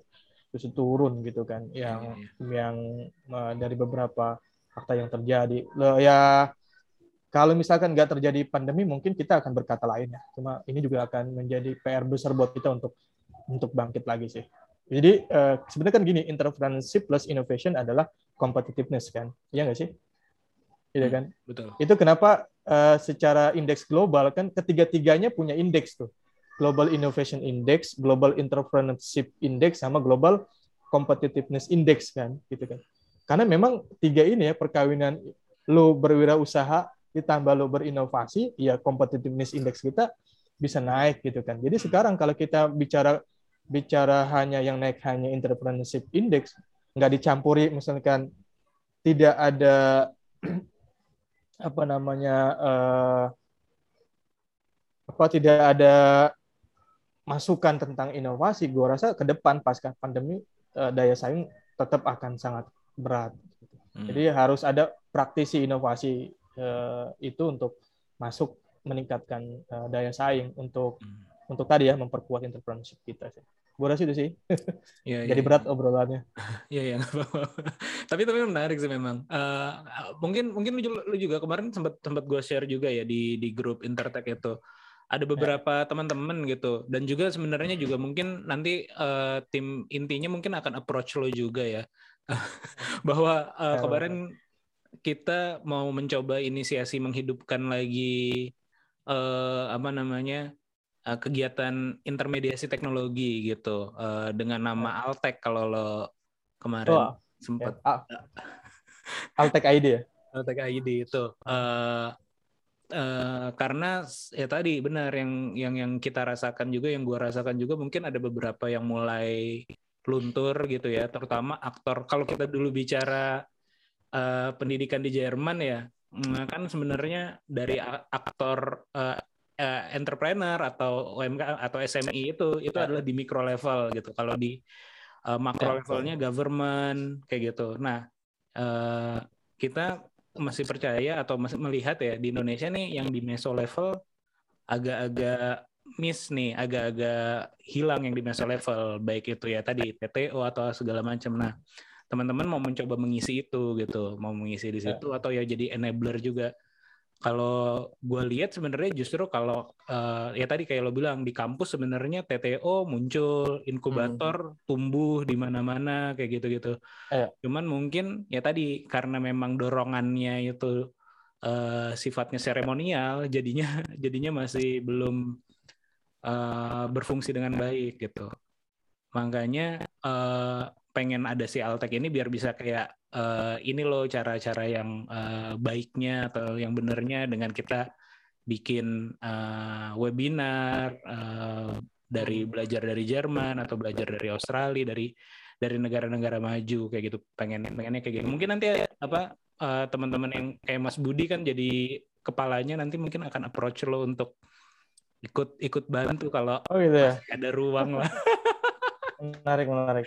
justru turun gitu kan. Yang Iya, yang eh, dari beberapa fakta yang terjadi. Loh, ya kalau misalkan nggak terjadi pandemi mungkin kita akan berkata lain ya. Cuma ini juga akan menjadi PR besar buat kita untuk untuk bangkit lagi sih. Jadi eh, sebenarnya kan gini entrepreneurship plus innovation adalah competitiveness kan. Iya nggak sih? Iya Hmm. kan? Betul. itu kenapa eh, secara indeks global kan ketiga-tiganya punya indeks tuh Global Innovation Index, Global Entrepreneurship Index, sama Global Competitiveness Index kan, gitu kan. Karena memang tiga ini ya perkawinan lo berwirausaha ditambah lo berinovasi, ya competitiveness index kita bisa naik gitu kan. Jadi sekarang kalau kita bicara bicara hanya yang naik hanya entrepreneurship index, nggak dicampuri misalkan tidak ada apa namanya eh, apa tidak ada masukan tentang inovasi, gua rasa ke depan pasca pandemi eh, daya saing tetap akan sangat berat. Hmm. Jadi harus ada praktisi inovasi eh, itu untuk masuk meningkatkan eh, daya saing untuk Hmm. untuk tadi ya memperkuat entrepreneurship kita sih. Gua rasa itu sih. Iya, Jadi iya, berat obrolannya. Iya iya nggak apa-apa. tapi tapi menarik sih memang. Eh, mungkin mungkin lu, juga- lu juga kemarin sempat sempat gue share juga ya di di grup Intertech itu. Ada beberapa teman-teman gitu dan juga sebenarnya juga mungkin nanti eh, tim intinya mungkin akan approach lo juga ya. Bahwa Ya, kemarin kita mau mencoba inisiasi menghidupkan lagi eh, apa namanya eh, kegiatan intermediasi teknologi gitu eh, dengan nama Altek kalau lo kemarin Oh, ya. sempat Ah. Altek ID ya. Altek ID itu. Eh, eh, karena ya tadi benar yang yang yang kita rasakan juga yang gua rasakan juga mungkin ada beberapa yang mulai luntur gitu ya terutama aktor kalau kita dulu bicara eh, pendidikan di Jerman ya mm, kan sebenarnya dari aktor eh, entrepreneur atau UMK atau SMI itu itu Ya. adalah di micro level gitu kalau di eh, makro Ya, levelnya government kayak gitu nah eh, kita masih percaya atau masih melihat ya di Indonesia nih yang di meso level agak-agak miss nih, agak-agak hilang yang di meso level, baik itu ya tadi TTO atau segala macam. Nah, teman-teman mau mencoba mengisi itu gitu, mau mengisi di situ atau ya jadi enabler juga. Kalau gue lihat sebenarnya justru kalau eh, ya tadi kayak lo bilang di kampus sebenarnya TTO muncul, inkubator tumbuh di mana-mana kayak gitu-gitu. Iya. Cuman mungkin ya tadi karena memang dorongannya itu eh, sifatnya seremonial, jadinya jadinya masih belum eh, berfungsi dengan baik gitu. Makanya eh, pengen ada si Altek ini biar bisa kayak eh, ini loh cara-cara yang eh, baiknya atau yang benernya dengan kita bikin eh, webinar eh, dari belajar dari Jerman atau belajar dari Australia dari dari negara-negara maju kayak gitu pengen pengennya kayak gitu mungkin nanti apa eh, teman-teman yang kayak Mas Budi kan jadi kepalanya nanti mungkin akan approach lo untuk ikut ikut bantu kalau Oh gitu ya. ada ruang lah Menarik, menarik.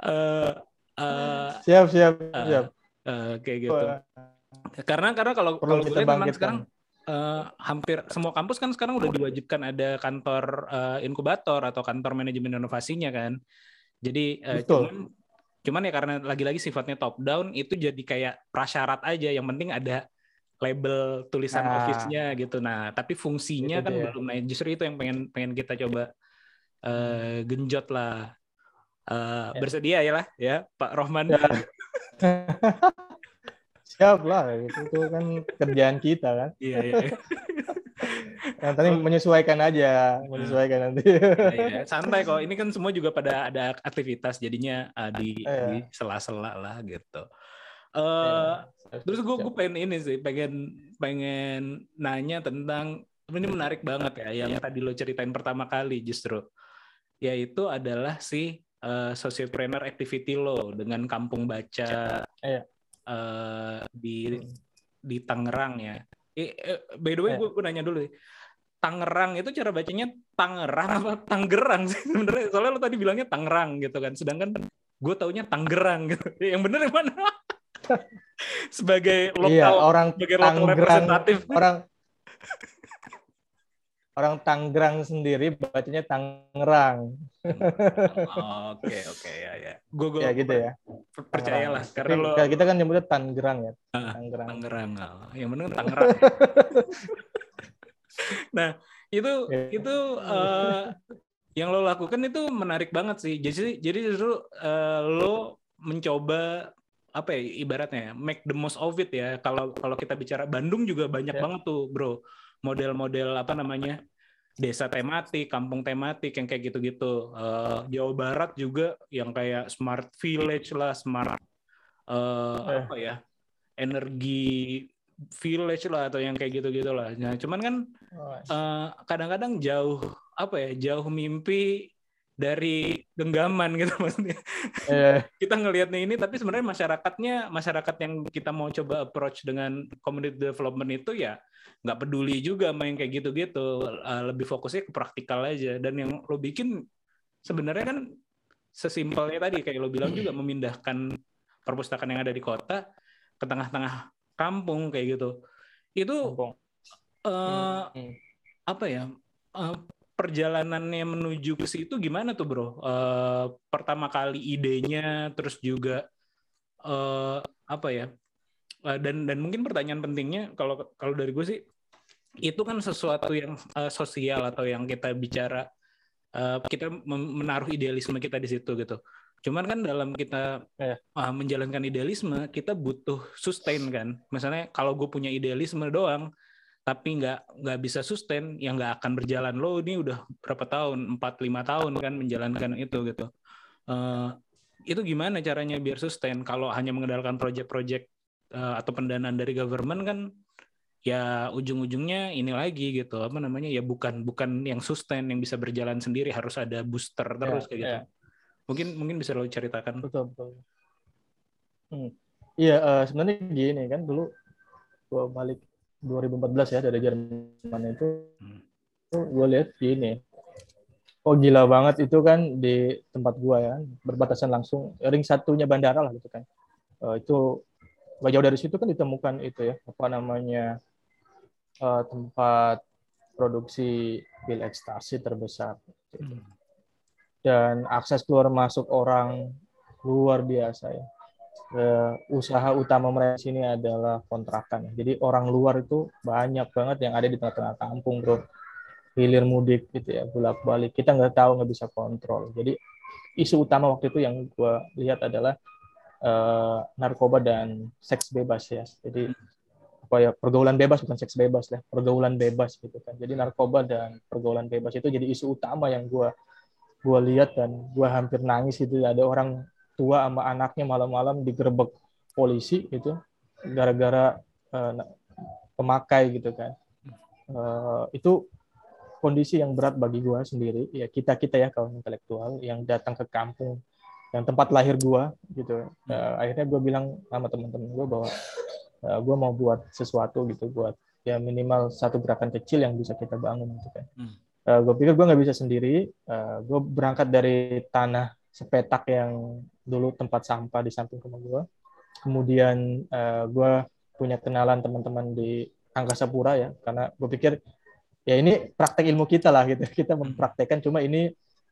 Eh, eh, Siap, siap, eh, siap. eh, kayak gitu karena karena kalau Perlu kalau gue kita lihat memang sekarang eh, hampir semua kampus kan sekarang udah diwajibkan ada kantor eh, inkubator atau kantor manajemen inovasinya kan jadi eh, Betul. cuman cuman ya karena lagi-lagi sifatnya top down itu jadi kayak prasyarat aja yang penting ada label tulisan Nah. office-nya gitu nah tapi fungsinya kan dia. belum nah justru itu yang pengen pengen kita coba eh, genjot lah Eh, Ya. bersedia ya lah ya Pak Rohman Ya. Siap lah, itu, kan kerjaan kita kan. iya iya Yang tadi menyesuaikan aja, menyesuaikan nanti. Iya, santai kok. Ini kan semua juga pada ada aktivitas, jadinya uh, di, Iya. di sela-sela lah gitu. Eh, terus gue gue pengen ini sih, pengen pengen nanya tentang ini menarik banget ya, yang tadi lo ceritain pertama kali justru, yaitu adalah si eh, sociopreneur activity lo dengan kampung baca eh, di di Tangerang ya. Eh, eh, by the way, Iya. gue nanya dulu. Tangerang itu cara bacanya Tangerang apa Tanggerang sih sebenarnya? Soalnya lo tadi bilangnya Tangerang gitu kan, sedangkan gue taunya Tanggerang gitu. Yang bener yang mana? sebagai lokal, Iya, orang sebagai lokal representatif. orang orang Tangerang sendiri bacanya Tangerang. Oke oke ya ya. Gue gue Ya gitu ya. percayalah karena lo kita kan nyebutnya Tangerang ya. Ah, Tangerang. Tangerang. Oh, Yang bener Tangerang. nah, itu Iya. itu eh, yang lo lakukan itu menarik banget sih. Jadi jadi justru eh, lo mencoba apa ya ibaratnya ya, make the most of it ya. Kalau kalau kita bicara Bandung juga banyak Ya. banget tuh, Bro. Model-model apa namanya? desa tematik, kampung tematik yang kayak gitu-gitu. Eh, Jawa Barat juga yang kayak smart village lah, smart eh, Eh. apa ya? energi village lah atau yang kayak gitu-gitu lah. Nah, cuman kan eh, kadang-kadang jauh apa ya? Jauh mimpi dari genggaman gitu maksudnya. eh, Kita ngelihatnya ini tapi sebenarnya masyarakatnya masyarakat yang kita mau coba approach dengan community development itu ya nggak peduli juga yang kayak gitu-gitu. Eh, lebih fokusnya ke praktikal aja dan yang lo bikin sebenarnya kan sesimpelnya tadi kayak lo bilang juga memindahkan perpustakaan yang ada di kota ke tengah-tengah kampung kayak gitu. Itu kampung. Hmm. apa ya eh, perjalanannya menuju ke situ gimana tuh bro? Eh, pertama kali idenya, terus juga eh, apa ya? Eh, dan dan mungkin pertanyaan pentingnya kalau kalau dari gue sih itu kan sesuatu yang eh, sosial atau yang kita bicara eh, kita menaruh idealisme kita di situ gitu. Cuman kan dalam kita ah, menjalankan idealisme kita butuh sustain kan. Misalnya kalau gue punya idealisme doang tapi nggak nggak bisa sustain yang nggak akan berjalan. Lo ini udah berapa tahun? Empat lima tahun kan menjalankan itu gitu. Eh, itu gimana caranya biar sustain? Kalau hanya mengandalkan project-project eh, atau pendanaan dari government kan ya ujung-ujungnya ini lagi gitu. Apa namanya? Ya bukan bukan yang sustain yang bisa berjalan sendiri. Harus ada booster terus Ya, kayak gitu. Ya. mungkin mungkin bisa lo ceritakan. Betul betul. Hmm. iya eh, sebenarnya gini kan dulu gua balik 2014 ya dari Jerman itu Hmm. gue lihat gini oh gila banget itu kan di tempat gua ya berbatasan langsung ring satunya bandara lah gitu kan Eh, itu gak jauh dari situ kan ditemukan itu ya apa namanya eh, tempat produksi pil ekstasi terbesar Hmm. dan akses keluar masuk orang luar biasa ya. Eh, usaha utama mereka di sini adalah kontrakan. ya. Jadi orang luar itu banyak banget yang ada di tengah-tengah kampung, bro. Hilir mudik gitu ya, bolak-balik. Kita nggak tahu, nggak bisa kontrol. Jadi isu utama waktu itu yang gue lihat adalah eh, narkoba dan seks bebas ya. Jadi apa ya pergaulan bebas bukan seks bebas lah, pergaulan bebas gitu kan. Jadi narkoba dan pergaulan bebas itu jadi isu utama yang gue gue lihat dan gue hampir nangis itu ada orang tua sama anaknya malam-malam digerebek polisi gitu gara-gara na- pemakai gitu kan Eh, itu kondisi yang berat bagi gue sendiri ya kita kita ya kaum intelektual yang datang ke kampung yang tempat lahir gue gitu Eh, akhirnya gue bilang sama teman-teman gue bahwa gue mau buat sesuatu gitu buat ya minimal satu gerakan kecil yang bisa kita bangun gitu kan Hmm. gue pikir gue nggak bisa sendiri. gue berangkat dari tanah sepetak yang dulu tempat sampah di samping rumah gue. Kemudian gue punya kenalan teman-teman di Angkasa Pura ya, karena gue pikir ya ini praktek ilmu kita lah gitu. Kita mempraktekkan cuma ini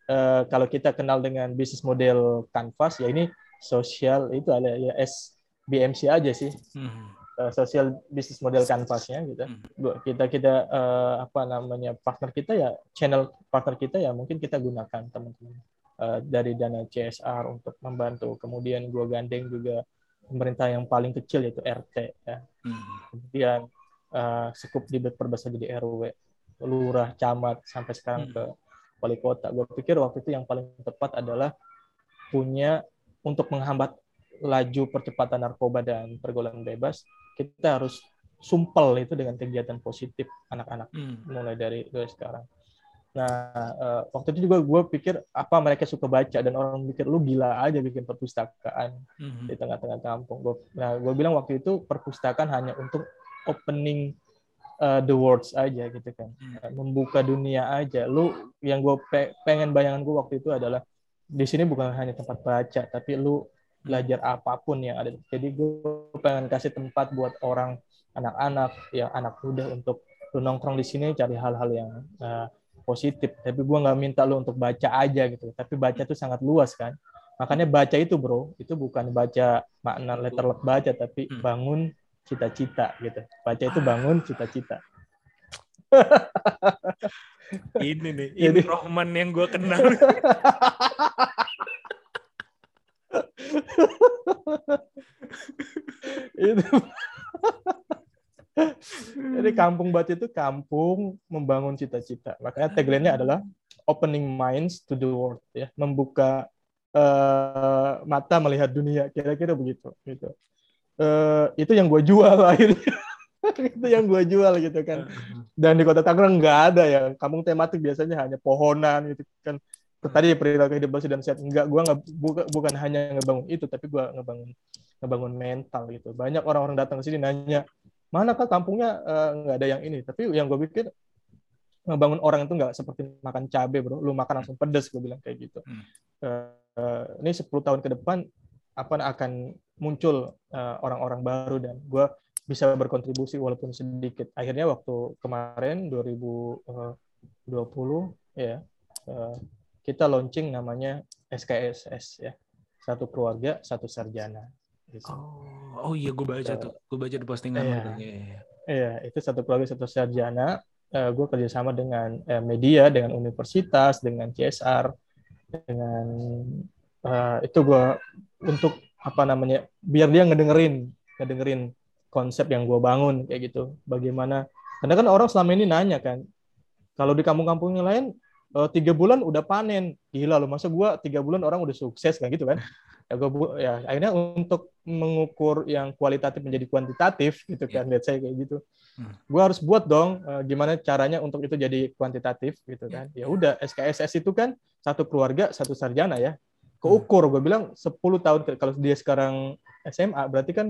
eh, kalau kita kenal dengan bisnis model Canvas ya ini sosial itu ada ya SBMC aja sih Hmm. eh, social business model canvasnya gitu. Hmm. Kita kita eh, apa namanya partner kita ya channel partner kita ya mungkin kita gunakan teman-teman eh, dari dana CSR untuk membantu. Kemudian gua gandeng juga pemerintah yang paling kecil yaitu RT ya. Hmm. Kemudian eh, sekup di perbesar jadi RW, lurah, camat sampai sekarang Hmm. ke wali kota. Gue pikir waktu itu yang paling tepat adalah punya untuk menghambat laju percepatan narkoba dan pergaulan bebas, kita harus sumpel itu dengan kegiatan positif anak-anak Hmm. mulai dari dari sekarang. Nah, eh, waktu itu juga gue pikir apa mereka suka baca dan orang mikir lu gila aja bikin perpustakaan Hmm. di tengah-tengah kampung. Gua, nah, gue bilang waktu itu perpustakaan hanya untuk opening uh, the worlds aja gitu kan, Hmm. Uh, membuka dunia aja. Lu yang gue pengen bayangan gue waktu itu adalah di sini bukan hanya tempat baca, tapi lu belajar apa pun yang ada. Jadi gue pengen kasih tempat buat orang anak-anak yang anak muda untuk lu nongkrong di sini cari hal-hal yang uh, positif. Tapi gue nggak minta lu untuk baca aja gitu. Tapi baca itu sangat luas kan. Makanya baca itu bro, itu bukan baca makna letter luck baca, tapi Hmm. bangun cita-cita gitu. Baca itu bangun cita-cita. Ini nih, ini Jadi- Rohman yang gue kenal. itu. Jadi kampung baca itu kampung membangun cita-cita. Makanya tagline-nya adalah opening minds to the world ya, membuka eh, mata melihat dunia. Kira-kira begitu gitu. Eh, itu yang gue jual akhirnya. itu yang gue jual gitu kan. Dan di kota Tangerang nggak ada ya. Kampung tematik biasanya hanya pohonan gitu kan. Tadi perilaku hidup bersih dan sehat. Enggak, gue nggak buka- bukan hanya ngebangun itu, tapi gue ngebangun ngebangun mental gitu. Banyak orang-orang datang ke sini nanya, mana kah kampungnya eh, nggak ada yang ini. Tapi yang gue pikir ngebangun orang itu nggak seperti makan cabai bro. Lu makan langsung pedes, gue bilang kayak gitu. Hmm. Eh, ini 10 tahun ke depan apa akan muncul eh, orang-orang baru dan gue bisa berkontribusi walaupun sedikit. Akhirnya waktu kemarin 2020 ya eh, kita launching namanya SKSS ya satu keluarga satu sarjana. Gitu. Oh, oh iya gue baca tuh, gue baca di postingan Iya. Iya, iya. Iya, itu satu keluarga satu sarjana. Eh, gue kerjasama dengan eh, media, dengan universitas, dengan CSR, dengan eh, itu gue untuk apa namanya, biar dia ngedengerin, ngedengerin konsep yang gue bangun kayak gitu. Bagaimana? Karena kan orang selama ini nanya kan, kalau di kampung-kampung yang lain tiga bulan udah panen, gila loh masa gue tiga bulan orang udah sukses kan gitu kan? Ya gue ya akhirnya untuk mengukur yang kualitatif menjadi kuantitatif gitu kan let's say kayak gitu. Hmm. gue harus buat dong eh, gimana caranya untuk itu jadi kuantitatif gitu kan. Ya udah SKSS itu kan satu keluarga satu sarjana ya. Keukur gue bilang 10 tahun kalau dia sekarang SMA berarti kan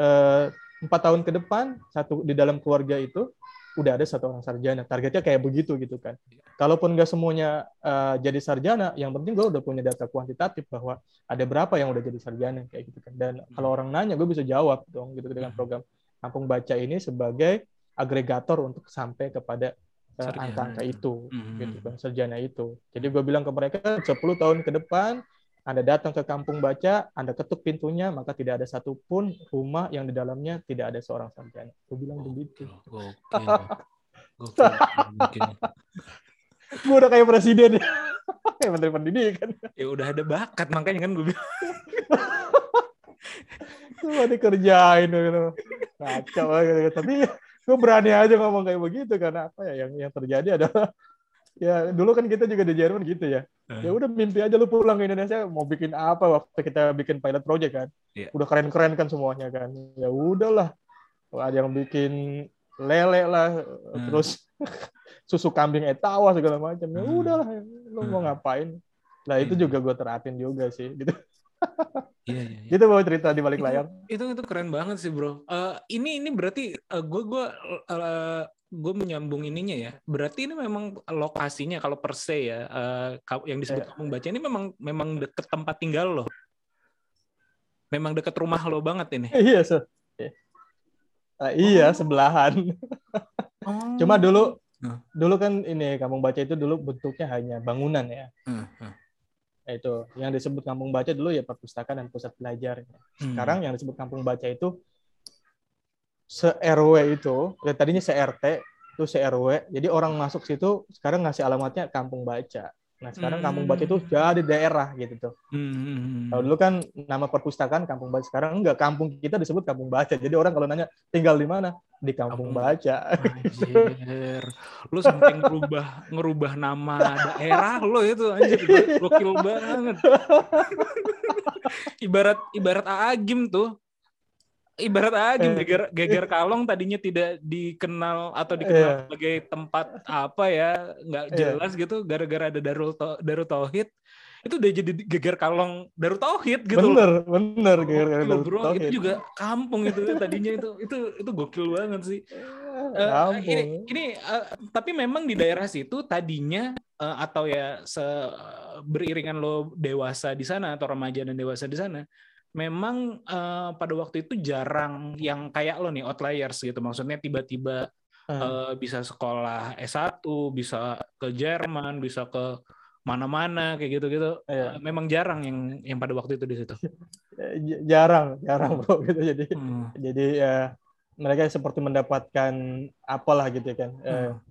eh, empat tahun ke depan satu di dalam keluarga itu udah ada satu orang sarjana. Targetnya kayak begitu gitu kan. Kalaupun nggak semuanya eh, jadi sarjana yang penting gue udah punya data kuantitatif bahwa ada berapa yang udah jadi sarjana kayak gitu kan. Dan kalau orang nanya gue bisa jawab dong gitu dengan program kampung baca ini sebagai agregator untuk sampai kepada Sarjana. angka-angka itu Hmm. gitu kan sarjana itu. Jadi gue bilang ke mereka 10 tahun ke depan anda datang ke kampung baca, Anda ketuk pintunya, maka tidak ada satupun rumah yang di dalamnya tidak ada seorang sarjana. Gue bilang begitu. Gokil. Gokil. Gokil. Gue udah kayak presiden ya. kayak menteri pendidikan. Ya udah ada bakat makanya kan gue bilang. Semua dikerjain gitu. Kacau gitu. Tapi gue berani aja ngomong kayak begitu karena apa ya yang yang terjadi adalah ya dulu kan kita juga di Jerman gitu ya. Ya udah mimpi aja lu pulang ke Indonesia mau bikin apa waktu kita bikin pilot project kan. Iya. Udah keren-keren kan semuanya kan. Ya udahlah. Ada yang bikin lele lah Hmm. terus susu kambing etawa segala macam. Ya Hmm. udahlah lu mau Hmm. ngapain. Nah itu Iya. juga gue terapin juga sih gitu. Iya, iya, iya. Gitu bawa cerita di balik layar. itu itu keren banget sih bro. Eh, ini ini berarti gue gue gue menyambung ininya ya. Berarti ini memang lokasinya kalau per se ya ka- yang disebut Iya. kampung baca ini memang memang deket tempat tinggal lo. Memang deket rumah lo banget ini. Iya, so. Ah, iya, sebelahan. Cuma dulu Hmm. dulu kan ini kampung baca itu dulu bentuknya hanya bangunan ya. Hmm, hmm. Nah, Itu yang disebut kampung baca dulu ya perpustakaan dan pusat belajar. Hmm. Sekarang yang disebut kampung baca itu se RW itu, ya tadinya se RT itu se RW. Jadi orang masuk situ sekarang ngasih alamatnya kampung baca. Nah, sekarang kampung baca itu jadi daerah gitu tuh. Hmm, hmm, hmm. Kalau dulu kan nama perpustakaan kampung baca, sekarang enggak kampung kita disebut kampung baca. Jadi orang kalau nanya tinggal di mana? Di kampung Kampung- baca. Anjir. Lu sampai ngerubah ngerubah nama daerah lo itu anjir Go- gokil banget. ibarat ibarat Aagim tuh. Ibarat Aagim Eh. geger, geger kalong tadinya tidak dikenal atau dikenal Iya. sebagai tempat apa ya, nggak Iya. jelas gitu gara-gara ada Darul Tau- Darul Tauhid. Itu udah jadi geger kalong Darul Tauhid gitu loh. bener, bener. gara-gara Gokil, Darul bro, itu Tauhid. juga kampung itu tadinya itu itu itu gokil banget sih. Eh, Kampung. ini ini eh, tapi memang di daerah situ tadinya eh, atau ya se beriringan lo dewasa di sana atau remaja dan dewasa di sana memang eh, pada waktu itu jarang yang kayak lo nih outliers gitu maksudnya tiba-tiba Hmm. eh, bisa sekolah S1 bisa ke Jerman bisa ke mana-mana kayak gitu-gitu Iya. Eh, memang jarang yang yang pada waktu itu di situ jarang, jarang bro gitu. Jadi Hmm. jadi ya mereka seperti mendapatkan apalah gitu kan. Eh, Hmm.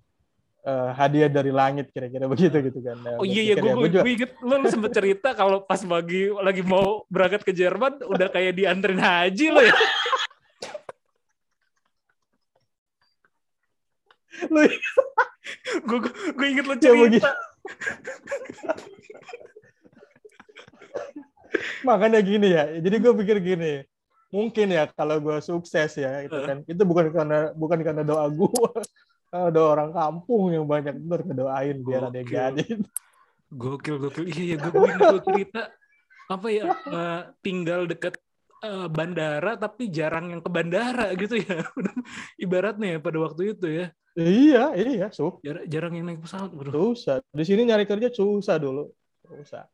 Eh, hadiah dari langit kira-kira begitu gitu kan. Nah, Oh iya iya gue ya, gua juga inget lo, lo sempet cerita kalau pas bagi lagi mau berangkat ke Jerman udah kayak dianterin haji lo ya. Lu Gue gue inget lo Ya, begitu. cerita. makanya gini ya. Jadi gue pikir gini. Mungkin ya kalau gue sukses ya itu kan. Itu bukan karena bukan karena doa gue. Ada orang kampung yang banyak bener kedoain biar ada yang Gokil. jadi. Gokil gokil. Iya iya gue inget lo cerita apa ya eh, tinggal deket eh, bandara tapi jarang yang ke bandara gitu ya. Ibaratnya ya pada waktu itu ya. Iya, iya, su Jar- jarang yang naik pesawat bro. susah. Di sini nyari kerja susah dulu. Susah.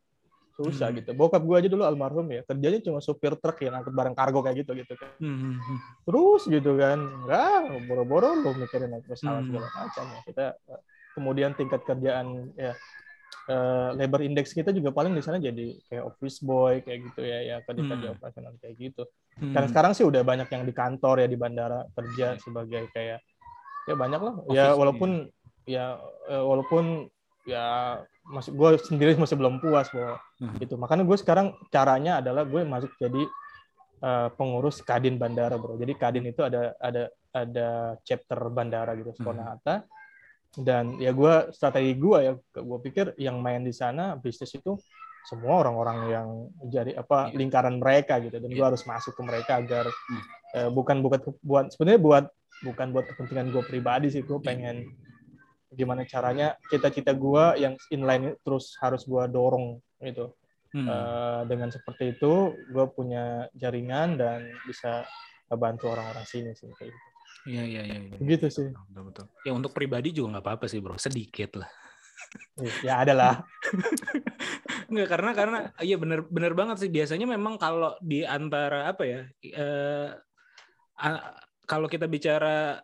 Susah Hmm. gitu. Bokap gue aja dulu almarhum ya. Kerjanya cuma supir truk yang angkut barang kargo kayak gitu gitu kan. Hmm, hmm, hmm. Terus gitu kan. Enggak, boro-boro lu mikirin pesawat Hmm. segala macam ya. Kita kemudian tingkat kerjaan ya eh, labor index kita juga paling di sana jadi kayak office boy kayak gitu ya ya kerja-kerja Hmm. operasional kayak gitu. Hmm. Kan sekarang sih udah banyak yang di kantor ya di bandara kerja sebagai kayak ya banyak lah. Ya Office, walaupun ya eh, walaupun ya masih gue sendiri masih belum puas bahwa Hmm. itu. Makanya gue sekarang caranya adalah gue masuk jadi eh, pengurus Kadin Bandara, Bro. Jadi Kadin itu ada ada ada chapter bandara gitu Soekarno Hatta. Dan ya gue strategi gue ya gue pikir yang main di sana bisnis itu semua orang-orang yang jadi apa Iya. lingkaran mereka gitu dan gue Iya. harus masuk ke mereka agar Hmm. eh, bukan bukan buat sebenarnya buat bukan buat kepentingan gue pribadi sih Iya. gue pengen gimana caranya cita-cita gue yang inline terus harus gue dorong gitu Hmm. Eh, dengan seperti itu gue punya jaringan dan bisa bantu orang-orang sini sih kayak gitu Iya iya iya. iya. begitu sih Betul, betul. Ya untuk pribadi juga nggak apa-apa sih bro, sedikit lah. ya ada lah Nggak karena karena iya bener bener banget sih biasanya memang kalau di antara apa ya eh, kalau kita bicara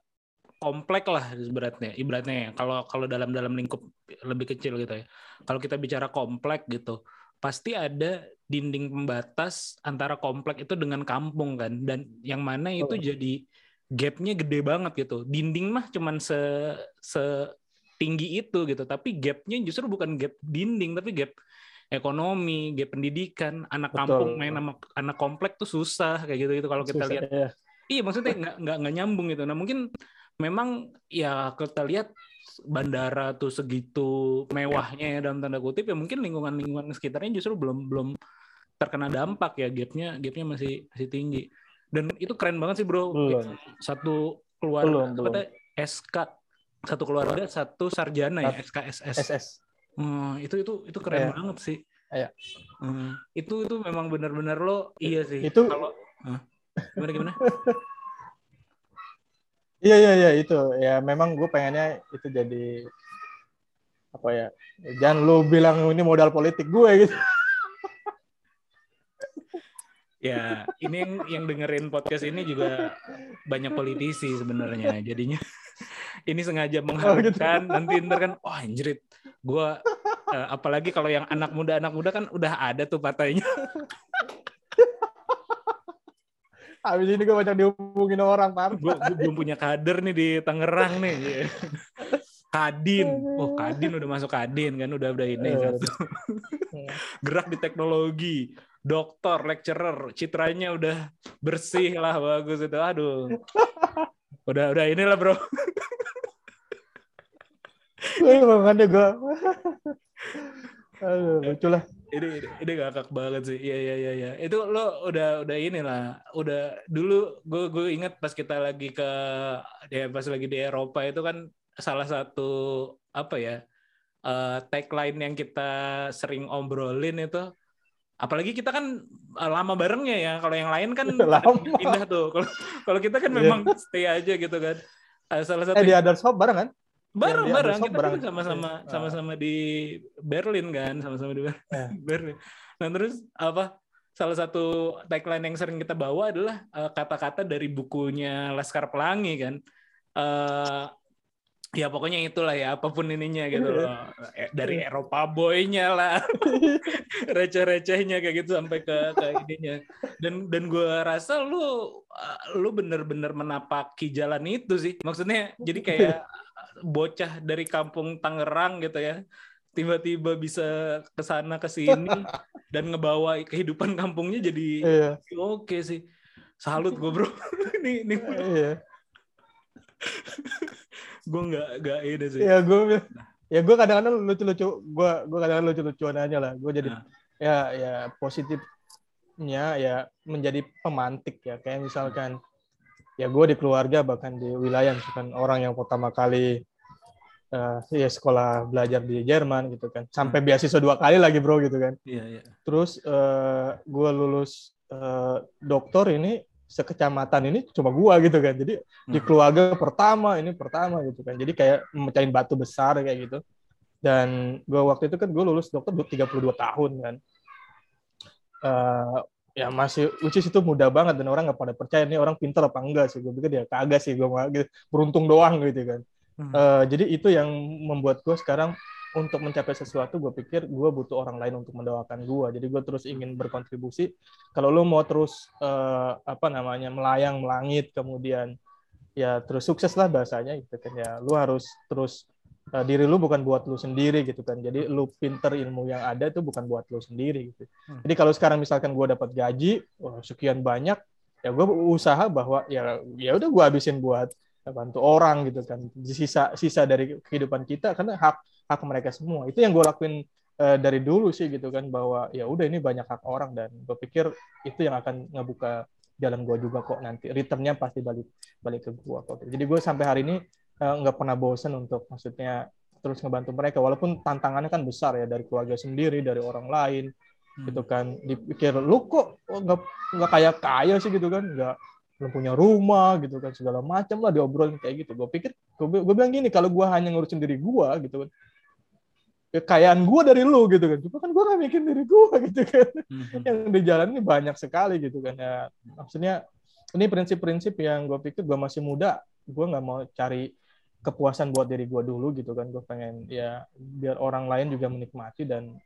komplek lah ibaratnya ibaratnya ya kalau kalau dalam dalam lingkup lebih kecil gitu ya kalau kita bicara komplek gitu pasti ada dinding pembatas antara komplek itu dengan kampung kan dan yang mana itu Oh. jadi gapnya gede banget gitu dinding mah cuman se setinggi itu gitu tapi gapnya justru bukan gap dinding tapi gap ekonomi gap pendidikan anak Betul. kampung main sama anak komplek tuh susah kayak gitu gitu kalau kita Susah, lihat ya. Iya maksudnya nggak nggak nyambung gitu. Nah mungkin memang ya kita lihat bandara tuh segitu mewahnya ya dalam tanda kutip ya mungkin lingkungan lingkungan sekitarnya justru belum belum terkena dampak ya gapnya gapnya masih masih tinggi. Dan itu keren banget sih bro. Belum. satu keluarga Belum, belum. SK satu keluarga satu sarjana ya SKSS SS Hmm, itu itu itu keren Iya. banget sih. Iya. Hmm, itu itu memang benar-benar lo iya sih. Itu- kalau gimana gimana Iya iya iya itu ya memang gue pengennya itu jadi apa ya jangan lu bilang ini modal politik gue gitu Ya, ini yang yang dengerin podcast ini juga banyak politisi sebenarnya. Jadinya ini sengaja mengharapkan nanti ntar kan, wah anjrit, gua eh, apalagi kalau yang anak muda anak muda kan udah ada tuh partainya. habis ini gue banyak dihubungin orang par Gue belum punya kader nih di Tangerang nih. Kadin, oh Kadin udah masuk Kadin kan, udah udah ini Eh. satu. Gerak di teknologi, dokter, lecturer, citranya udah bersih lah, bagus itu. Aduh, udah udah inilah bro. makanya gue aduh lucu lah ini ini, ini ngakak banget sih. Iya iya iya iya. Itu lo udah udah inilah udah dulu gue gue ingat pas kita lagi ke ya pas lagi di Eropa itu kan salah satu apa ya eh, tagline yang kita sering obrolin itu apalagi kita kan eh, lama barengnya ya. Kalau yang lain kan Lama. pindah tuh. Kalau kalau kita kan Iya. memang stay aja gitu kan. Eh, salah satu eh di Adult Shop bareng kan bareng bareng. Kita bareng. kan sama-sama Ah. sama-sama di Berlin kan sama-sama di Ber- Eh. Berlin. Nah terus apa salah satu tagline yang sering kita bawa adalah eh, kata-kata dari bukunya Laskar Pelangi kan. Eh, ya pokoknya itulah ya apa pun ininya gitu loh. Eh, dari Eropa boynya lah. Receh-recehnya kayak gitu sampai ke ke ininya. Dan dan gue rasa lu uh, lu bener-bener menapaki jalan itu sih. Maksudnya jadi kayak bocah dari kampung Tangerang gitu ya tiba-tiba bisa ke sana ke sini dan ngebawa kehidupan kampungnya jadi iya. oke sih. Salut gue bro. Ini ini. Iya. Gue nggak nggak ini sih. Ya gue ya gue kadang-kadang lucu-lucu gue gue kadang-kadang lucu-lucuan aja lah. Gue jadi Nah. ya ya positifnya ya menjadi pemantik ya. Kayak misalkan ya gue di keluarga bahkan di wilayah misalkan orang yang pertama kali eh ya sekolah belajar di Jerman gitu kan. Sampai beasiswa dua kali lagi bro gitu kan. Iya iya. Terus eh gue lulus eh, doktor ini sekecamatan ini cuma gua gitu kan. Jadi di Hmm. keluarga pertama ini pertama gitu kan. Jadi kayak mecahin batu besar kayak gitu. Dan gua waktu itu kan gue lulus dokter 32 tahun kan. Eh, ya masih which is itu mudah banget dan orang nggak pada percaya nih orang pintar apa enggak sih. Gue pikir ya kagak sih gue gitu. Beruntung doang gitu kan Hmm. Eh, jadi itu yang membuat gue sekarang untuk mencapai sesuatu gue pikir gue butuh orang lain untuk mendoakan gue jadi gue terus ingin berkontribusi. Kalau lo mau terus eh, apa namanya melayang melangit kemudian ya terus sukses lah bahasanya gitu kan ya. Lu harus terus eh, diri lu bukan buat lu sendiri gitu kan. Jadi lu pinter ilmu yang ada itu bukan buat lu sendiri gitu. Hmm. jadi kalau sekarang misalkan gue dapat gaji wah, sekian banyak ya gue usaha bahwa ya ya udah gue habisin buat bantu orang gitu kan. Sisa sisa dari kehidupan kita karena hak hak mereka semua. Itu yang gue lakuin eh, dari dulu sih gitu kan bahwa ya udah ini banyak hak orang dan gue pikir itu yang akan ngebuka jalan gue juga kok nanti. Returnnya pasti balik balik ke gue kok. Jadi gue sampai hari ini eh, nggak pernah bosen untuk maksudnya terus ngebantu mereka. Walaupun tantangannya kan besar ya dari keluarga sendiri dari orang lain gitu kan. Dipikir lu kok nggak nggak kaya kaya sih gitu kan. Nggak belum punya rumah gitu kan segala macam lah diobrolin kayak gitu. Gue pikir gue, bilang gini kalau gue hanya ngurusin diri gue gitu kan kekayaan gue dari lu gitu kan. Cuma kan gue gak mikir diri gue gitu kan. Mhm. yang di jalan ini banyak sekali gitu kan ya. Maksudnya ini prinsip-prinsip yang gue pikir gue masih muda gue nggak mau cari kepuasan buat diri gue dulu gitu kan. Gue pengen ya biar orang lain juga menikmati dan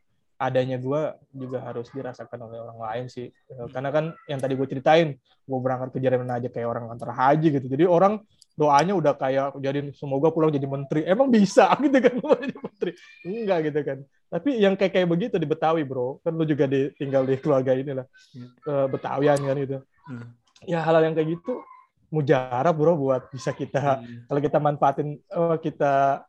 adanya gue juga harus dirasakan oleh orang lain sih. Ya, karena kan yang tadi gue ceritain gue berangkat ke Jerman aja kayak orang kantor haji gitu. Jadi orang doanya udah kayak jadi semoga pulang jadi menteri. Emang bisa gitu kan mau jadi menteri. Enggak gitu kan. Tapi yang kayak kayak begitu di Betawi bro. Kan lu juga di, tinggal di keluarga inilah. Eh, Betawian kan gitu. Hmm. ya hal yang kayak gitu mujarab bro buat bisa kita Iya. kalau kita manfaatin eh, kita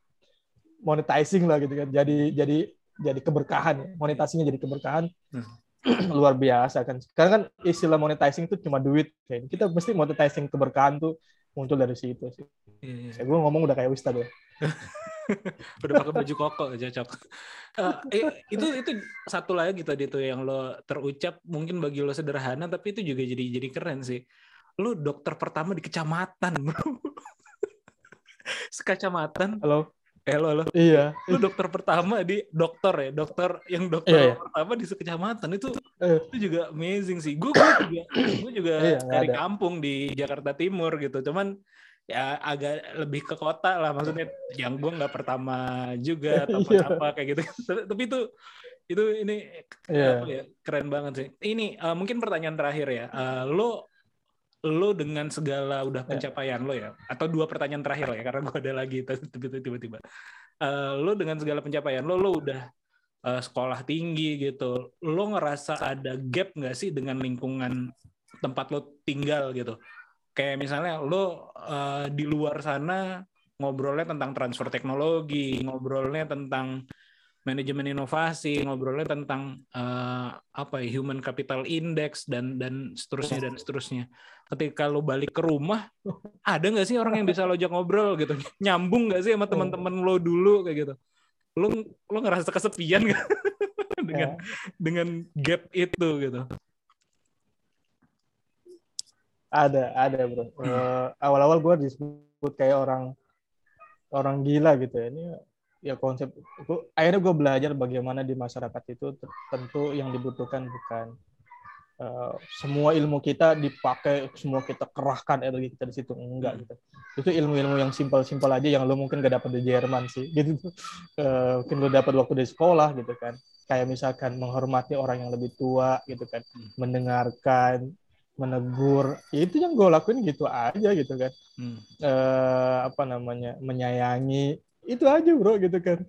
monetizing lah gitu kan. Jadi jadi jadi keberkahan ya. monetasinya jadi keberkahan Hmm. luar biasa kan sekarang kan istilah monetizing itu cuma duit kayak kita mesti monetizing keberkahan tuh muncul dari situ sih Iya, iya. saya gue ngomong udah kayak ustad ya udah pakai baju koko cocok. Eh, eh, itu itu satu lagi tadi tuh yang lo terucap mungkin bagi lo sederhana tapi itu juga jadi jadi keren sih. Lo dokter pertama di kecamatan, bro. Sekecamatan. halo Eh lo lo. iya Lo dokter pertama di dokter ya, dokter yang dokter Iya, iya. pertama di sekecamatan itu Eh. itu juga amazing sih. Gue juga gue juga Iya, dari ada. kampung di Jakarta Timur gitu. Cuman ya agak lebih ke kota lah maksudnya yang gue nggak pertama juga atau Iya. apa kayak gitu. Tapi, itu itu ini Iya. apa ya, keren banget sih. Ini eh, mungkin pertanyaan terakhir ya. Eh, lo lo dengan segala udah Ya. pencapaian lo ya atau dua pertanyaan terakhir lah ya karena gue ada lagi tiba- tiba-tiba Eh, lo dengan segala pencapaian lo lo udah eh, sekolah tinggi gitu lo ngerasa ada gap nggak sih dengan lingkungan tempat lo tinggal gitu kayak misalnya lo eh, di luar sana ngobrolnya tentang transfer teknologi ngobrolnya tentang manajemen inovasi ngobrolnya tentang eh, apa ya human capital index dan dan seterusnya dan seterusnya. Ketika lo balik ke rumah ada nggak sih orang yang bisa lo ajak ngobrol gitu? Nyambung nggak sih sama teman-teman lo dulu kayak gitu? Lo lo ngerasa kesepian nggak? Dengan Ya. dengan gap itu gitu. Ada ada bro. Eh, awal-awal gue disebut kayak orang orang gila gitu ya. Ini ya konsep gua- akhirnya gue belajar bagaimana di masyarakat itu tentu yang dibutuhkan bukan eh, semua ilmu kita dipakai semua kita kerahkan energi kita di situ. Enggak gitu. Itu ilmu-ilmu yang simpel-simpel aja yang lo mungkin gak dapat di Jerman sih gitu. Eh, mungkin lo dapat waktu di sekolah gitu kan. Kayak misalkan menghormati orang yang lebih tua gitu kan. Mendengarkan menegur ya itu yang gue lakuin gitu aja gitu kan. Hmm. eh, apa namanya menyayangi itu aja bro gitu kan.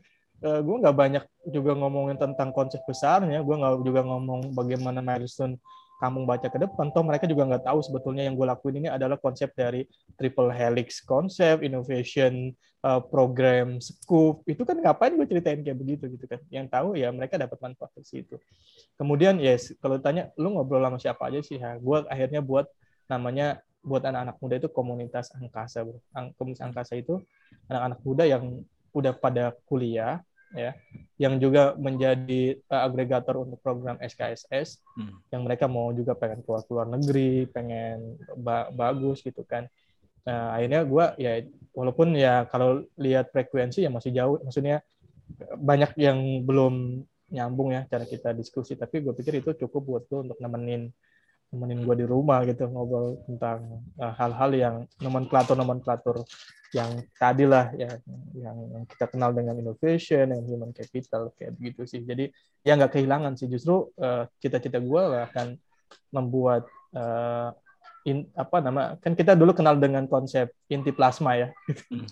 Eh, gue nggak banyak juga ngomongin tentang konsep besarnya. Gue nggak juga ngomong bagaimana milestone kamu baca ke depan. Toh mereka juga nggak tahu sebetulnya yang gue lakuin ini adalah konsep dari triple helix konsep innovation eh, program scoop. Itu kan ngapain gue ceritain kayak begitu gitu kan. Yang tahu ya mereka dapat manfaat dari situ. Kemudian yes kalau tanya lu ngobrol sama siapa aja sih ya gue akhirnya buat namanya buat anak-anak muda itu komunitas angkasa bro Ang- komunitas angkasa itu anak-anak muda yang udah pada kuliah ya yang juga menjadi uh, agregator untuk program SKSS Hmm. yang mereka mau juga pengen keluar keluar negeri pengen ba- bagus gitu kan nah akhirnya gue ya walaupun ya kalau lihat frekuensi ya masih jauh maksudnya banyak yang belum nyambung ya cara kita diskusi tapi gue pikir itu cukup buat gue untuk nemenin nemenin gue di rumah gitu ngobrol tentang uh, hal-hal yang nomenklatur nomenklatur yang tadi lah ya yang, yang kita kenal dengan innovation dan human capital kayak begitu sih. Jadi ya nggak kehilangan sih. Justru uh, cita-cita gue akan membuat uh, in, apa nama kan kita dulu kenal dengan konsep inti plasma ya. Hmm.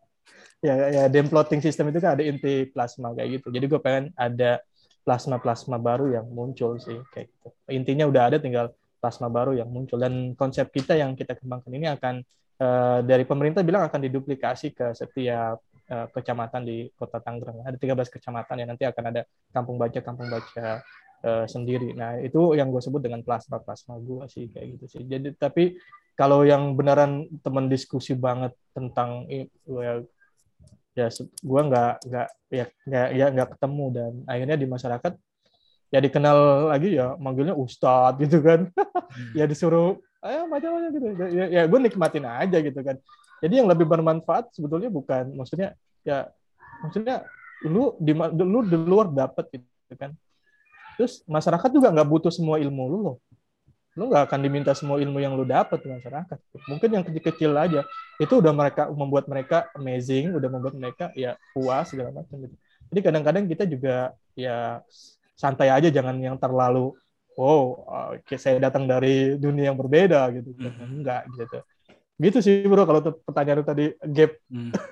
ya ya dem plotting system itu kan ada inti plasma kayak gitu. Jadi gue pengen ada plasma-plasma baru yang muncul sih kayak gitu intinya udah ada tinggal plasma baru yang muncul dan konsep kita yang kita kembangkan ini akan eh, dari pemerintah bilang akan diduplikasi ke setiap eh, kecamatan di Kota Tangerang. Ada 13 kecamatan yang nanti akan ada kampung baca kampung baca eh, sendiri. Nah, itu yang gue sebut dengan plasma-plasma gue sih kayak gitu sih. Jadi tapi kalau yang beneran teman diskusi banget tentang ya ya gue nggak nggak ya nggak ya nggak ketemu dan akhirnya di masyarakat ya dikenal lagi ya manggilnya ustadz gitu kan. Ya disuruh ayo macam-macam gitu. Ya, ya gue nikmatin aja gitu kan. Jadi yang lebih bermanfaat sebetulnya bukan maksudnya ya maksudnya lu di lu di luar dapat gitu kan. Terus masyarakat juga nggak butuh semua ilmu lu loh lu nggak akan diminta semua ilmu yang lu dapat di masyarakat. Mungkin yang kecil-kecil aja. Itu udah mereka membuat mereka amazing udah membuat mereka ya puas segala macam gitu. Jadi kadang-kadang kita juga ya santai aja jangan yang terlalu wow oke, saya datang dari dunia yang berbeda gitu. Mhm. enggak gitu. Gitu sih bro kalau pertanyaan lu tadi gap. Hmm.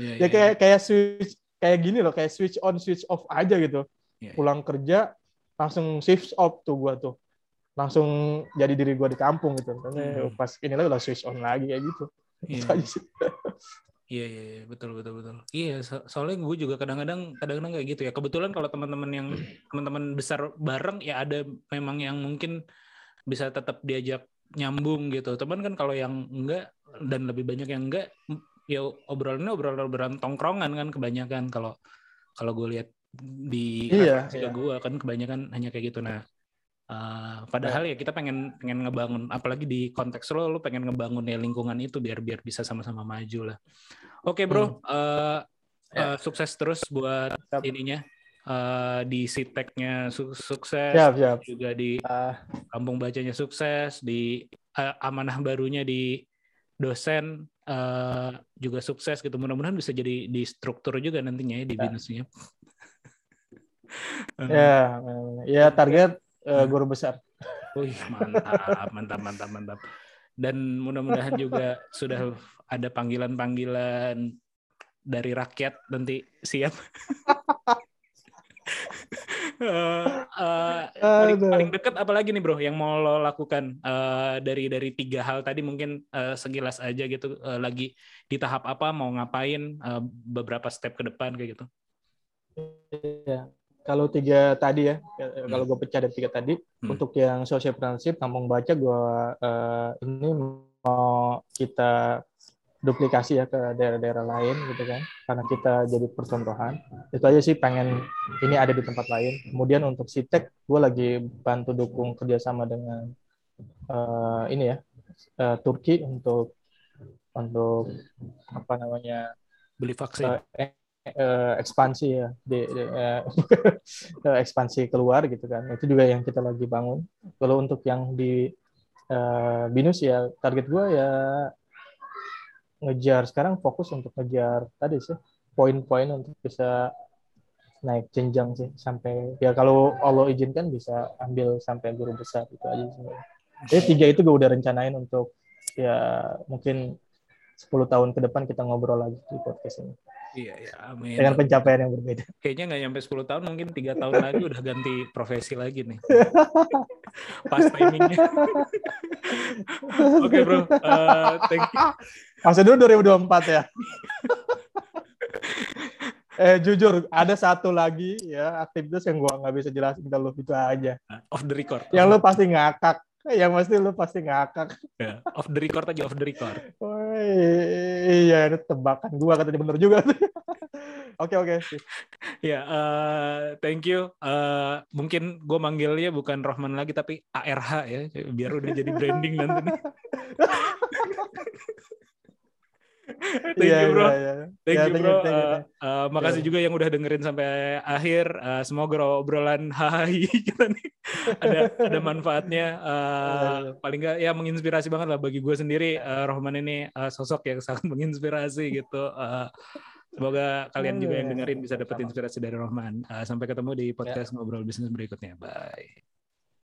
Iya, ya iya, kayak kayak switch kayak gini loh kayak switch on switch off aja gitu. Iya. pulang kerja langsung switch off tuh gua tuh langsung jadi diri gua di kampung gitu Ternyata Hmm. pas ini lagi udah switch on lagi kayak gitu Iya. Itu aja sih. Iya, iya, iya, betul, betul, betul. Iya, so- soalnya gue juga kadang-kadang, kadang-kadang kayak gitu ya. Kebetulan kalau teman-teman yang teman-teman besar bareng, ya ada memang yang mungkin bisa tetap diajak nyambung gitu. Teman kan kalau yang enggak dan lebih banyak yang enggak, ya obrolannya obrolan-obrolan tongkrongan kan kebanyakan. Kalau kalau gue lihat di Iya, iya. gue kan kebanyakan hanya kayak gitu. Nah, eh, padahal ya kita pengen pengen ngebangun, apalagi di konteks lo, lo pengen ngebangun ya lingkungan itu biar biar bisa sama-sama maju lah. Oke bro, eh, eh, sukses terus buat Siap. ininya eh, di siteknya su- sukses, siap siap juga di Ah, kampung bacanya sukses, di eh, amanah barunya di dosen eh, juga sukses gitu. Mudah-mudahan bisa jadi di struktur juga nantinya ya di Ya. binusnya. Ya ya target Hmm. guru besar Wih, mantap, mantap, mantap, mantap. Dan mudah-mudahan juga sudah ada panggilan-panggilan dari rakyat nanti siap. Eh, eh, paling, paling dekat apa lagi nih bro yang mau lo lakukan Eh, dari dari tiga hal tadi mungkin eh, sekilas aja gitu eh, lagi di tahap apa mau ngapain eh, beberapa step ke depan kayak gitu. Ya. Kalau tiga tadi ya, eh, kalau gue pecah dari tiga tadi, Hmm. untuk yang social prinsip, kampung baca, gue eh, ini mau kita duplikasi ya ke daerah-daerah lain gitu kan, karena kita jadi percontohan. Itu aja sih pengen ini ada di tempat lain. Kemudian untuk Sitek, gue lagi bantu dukung kerjasama dengan eh, ini ya, eh, Turki untuk untuk apa namanya Beli vaksin. eh, eh, ekspansi ya di, di- eh, ekspansi keluar gitu kan. Itu juga yang kita lagi bangun. Kalau untuk yang di eh, binus ya target gue ya ngejar sekarang fokus untuk ngejar tadi sih poin-poin untuk bisa naik jenjang sih sampai ya kalau Allah izinkan bisa ambil sampai guru besar itu aja sih. Jadi tiga itu gue udah rencanain untuk ya mungkin 10 tahun ke depan kita ngobrol lagi di podcast ini Iya, iya, amin. dengan pencapaian yang berbeda. kayaknya nggak nyampe 10 tahun mungkin tiga tahun lagi udah ganti profesi lagi nih pas timingnya oke bro Eh, thank you Maksud dulu 2024 ya. eh jujur ada satu lagi ya aktivitas yang gua nggak bisa jelasin ke lu itu aja. off the record Yang lu pasti ngakak. Yang pasti lu pasti ngakak. Ya, off the record aja off the record Woi, iya itu tebakan gua katanya bener juga. Oke oke. ya eh, thank you Eh, mungkin gue manggilnya bukan Rohman lagi tapi ARH ya biar udah jadi branding nanti. thank Iya, you bro iya, iya. Thank Ya, you thank bro. you, thank you. Eh, eh, makasih Ya. juga yang udah dengerin sampai akhir. Eh, semoga obrolan hai kita nih ada ada manfaatnya. Eh, Ya, ya. paling nggak ya menginspirasi banget lah bagi gue sendiri. Eh, Rohman ini eh, sosok yang sangat menginspirasi gitu. Eh, semoga kalian juga yang dengerin bisa dapat inspirasi dari Rohman. Eh, sampai ketemu di podcast ngobrol bisnis berikutnya. Bye.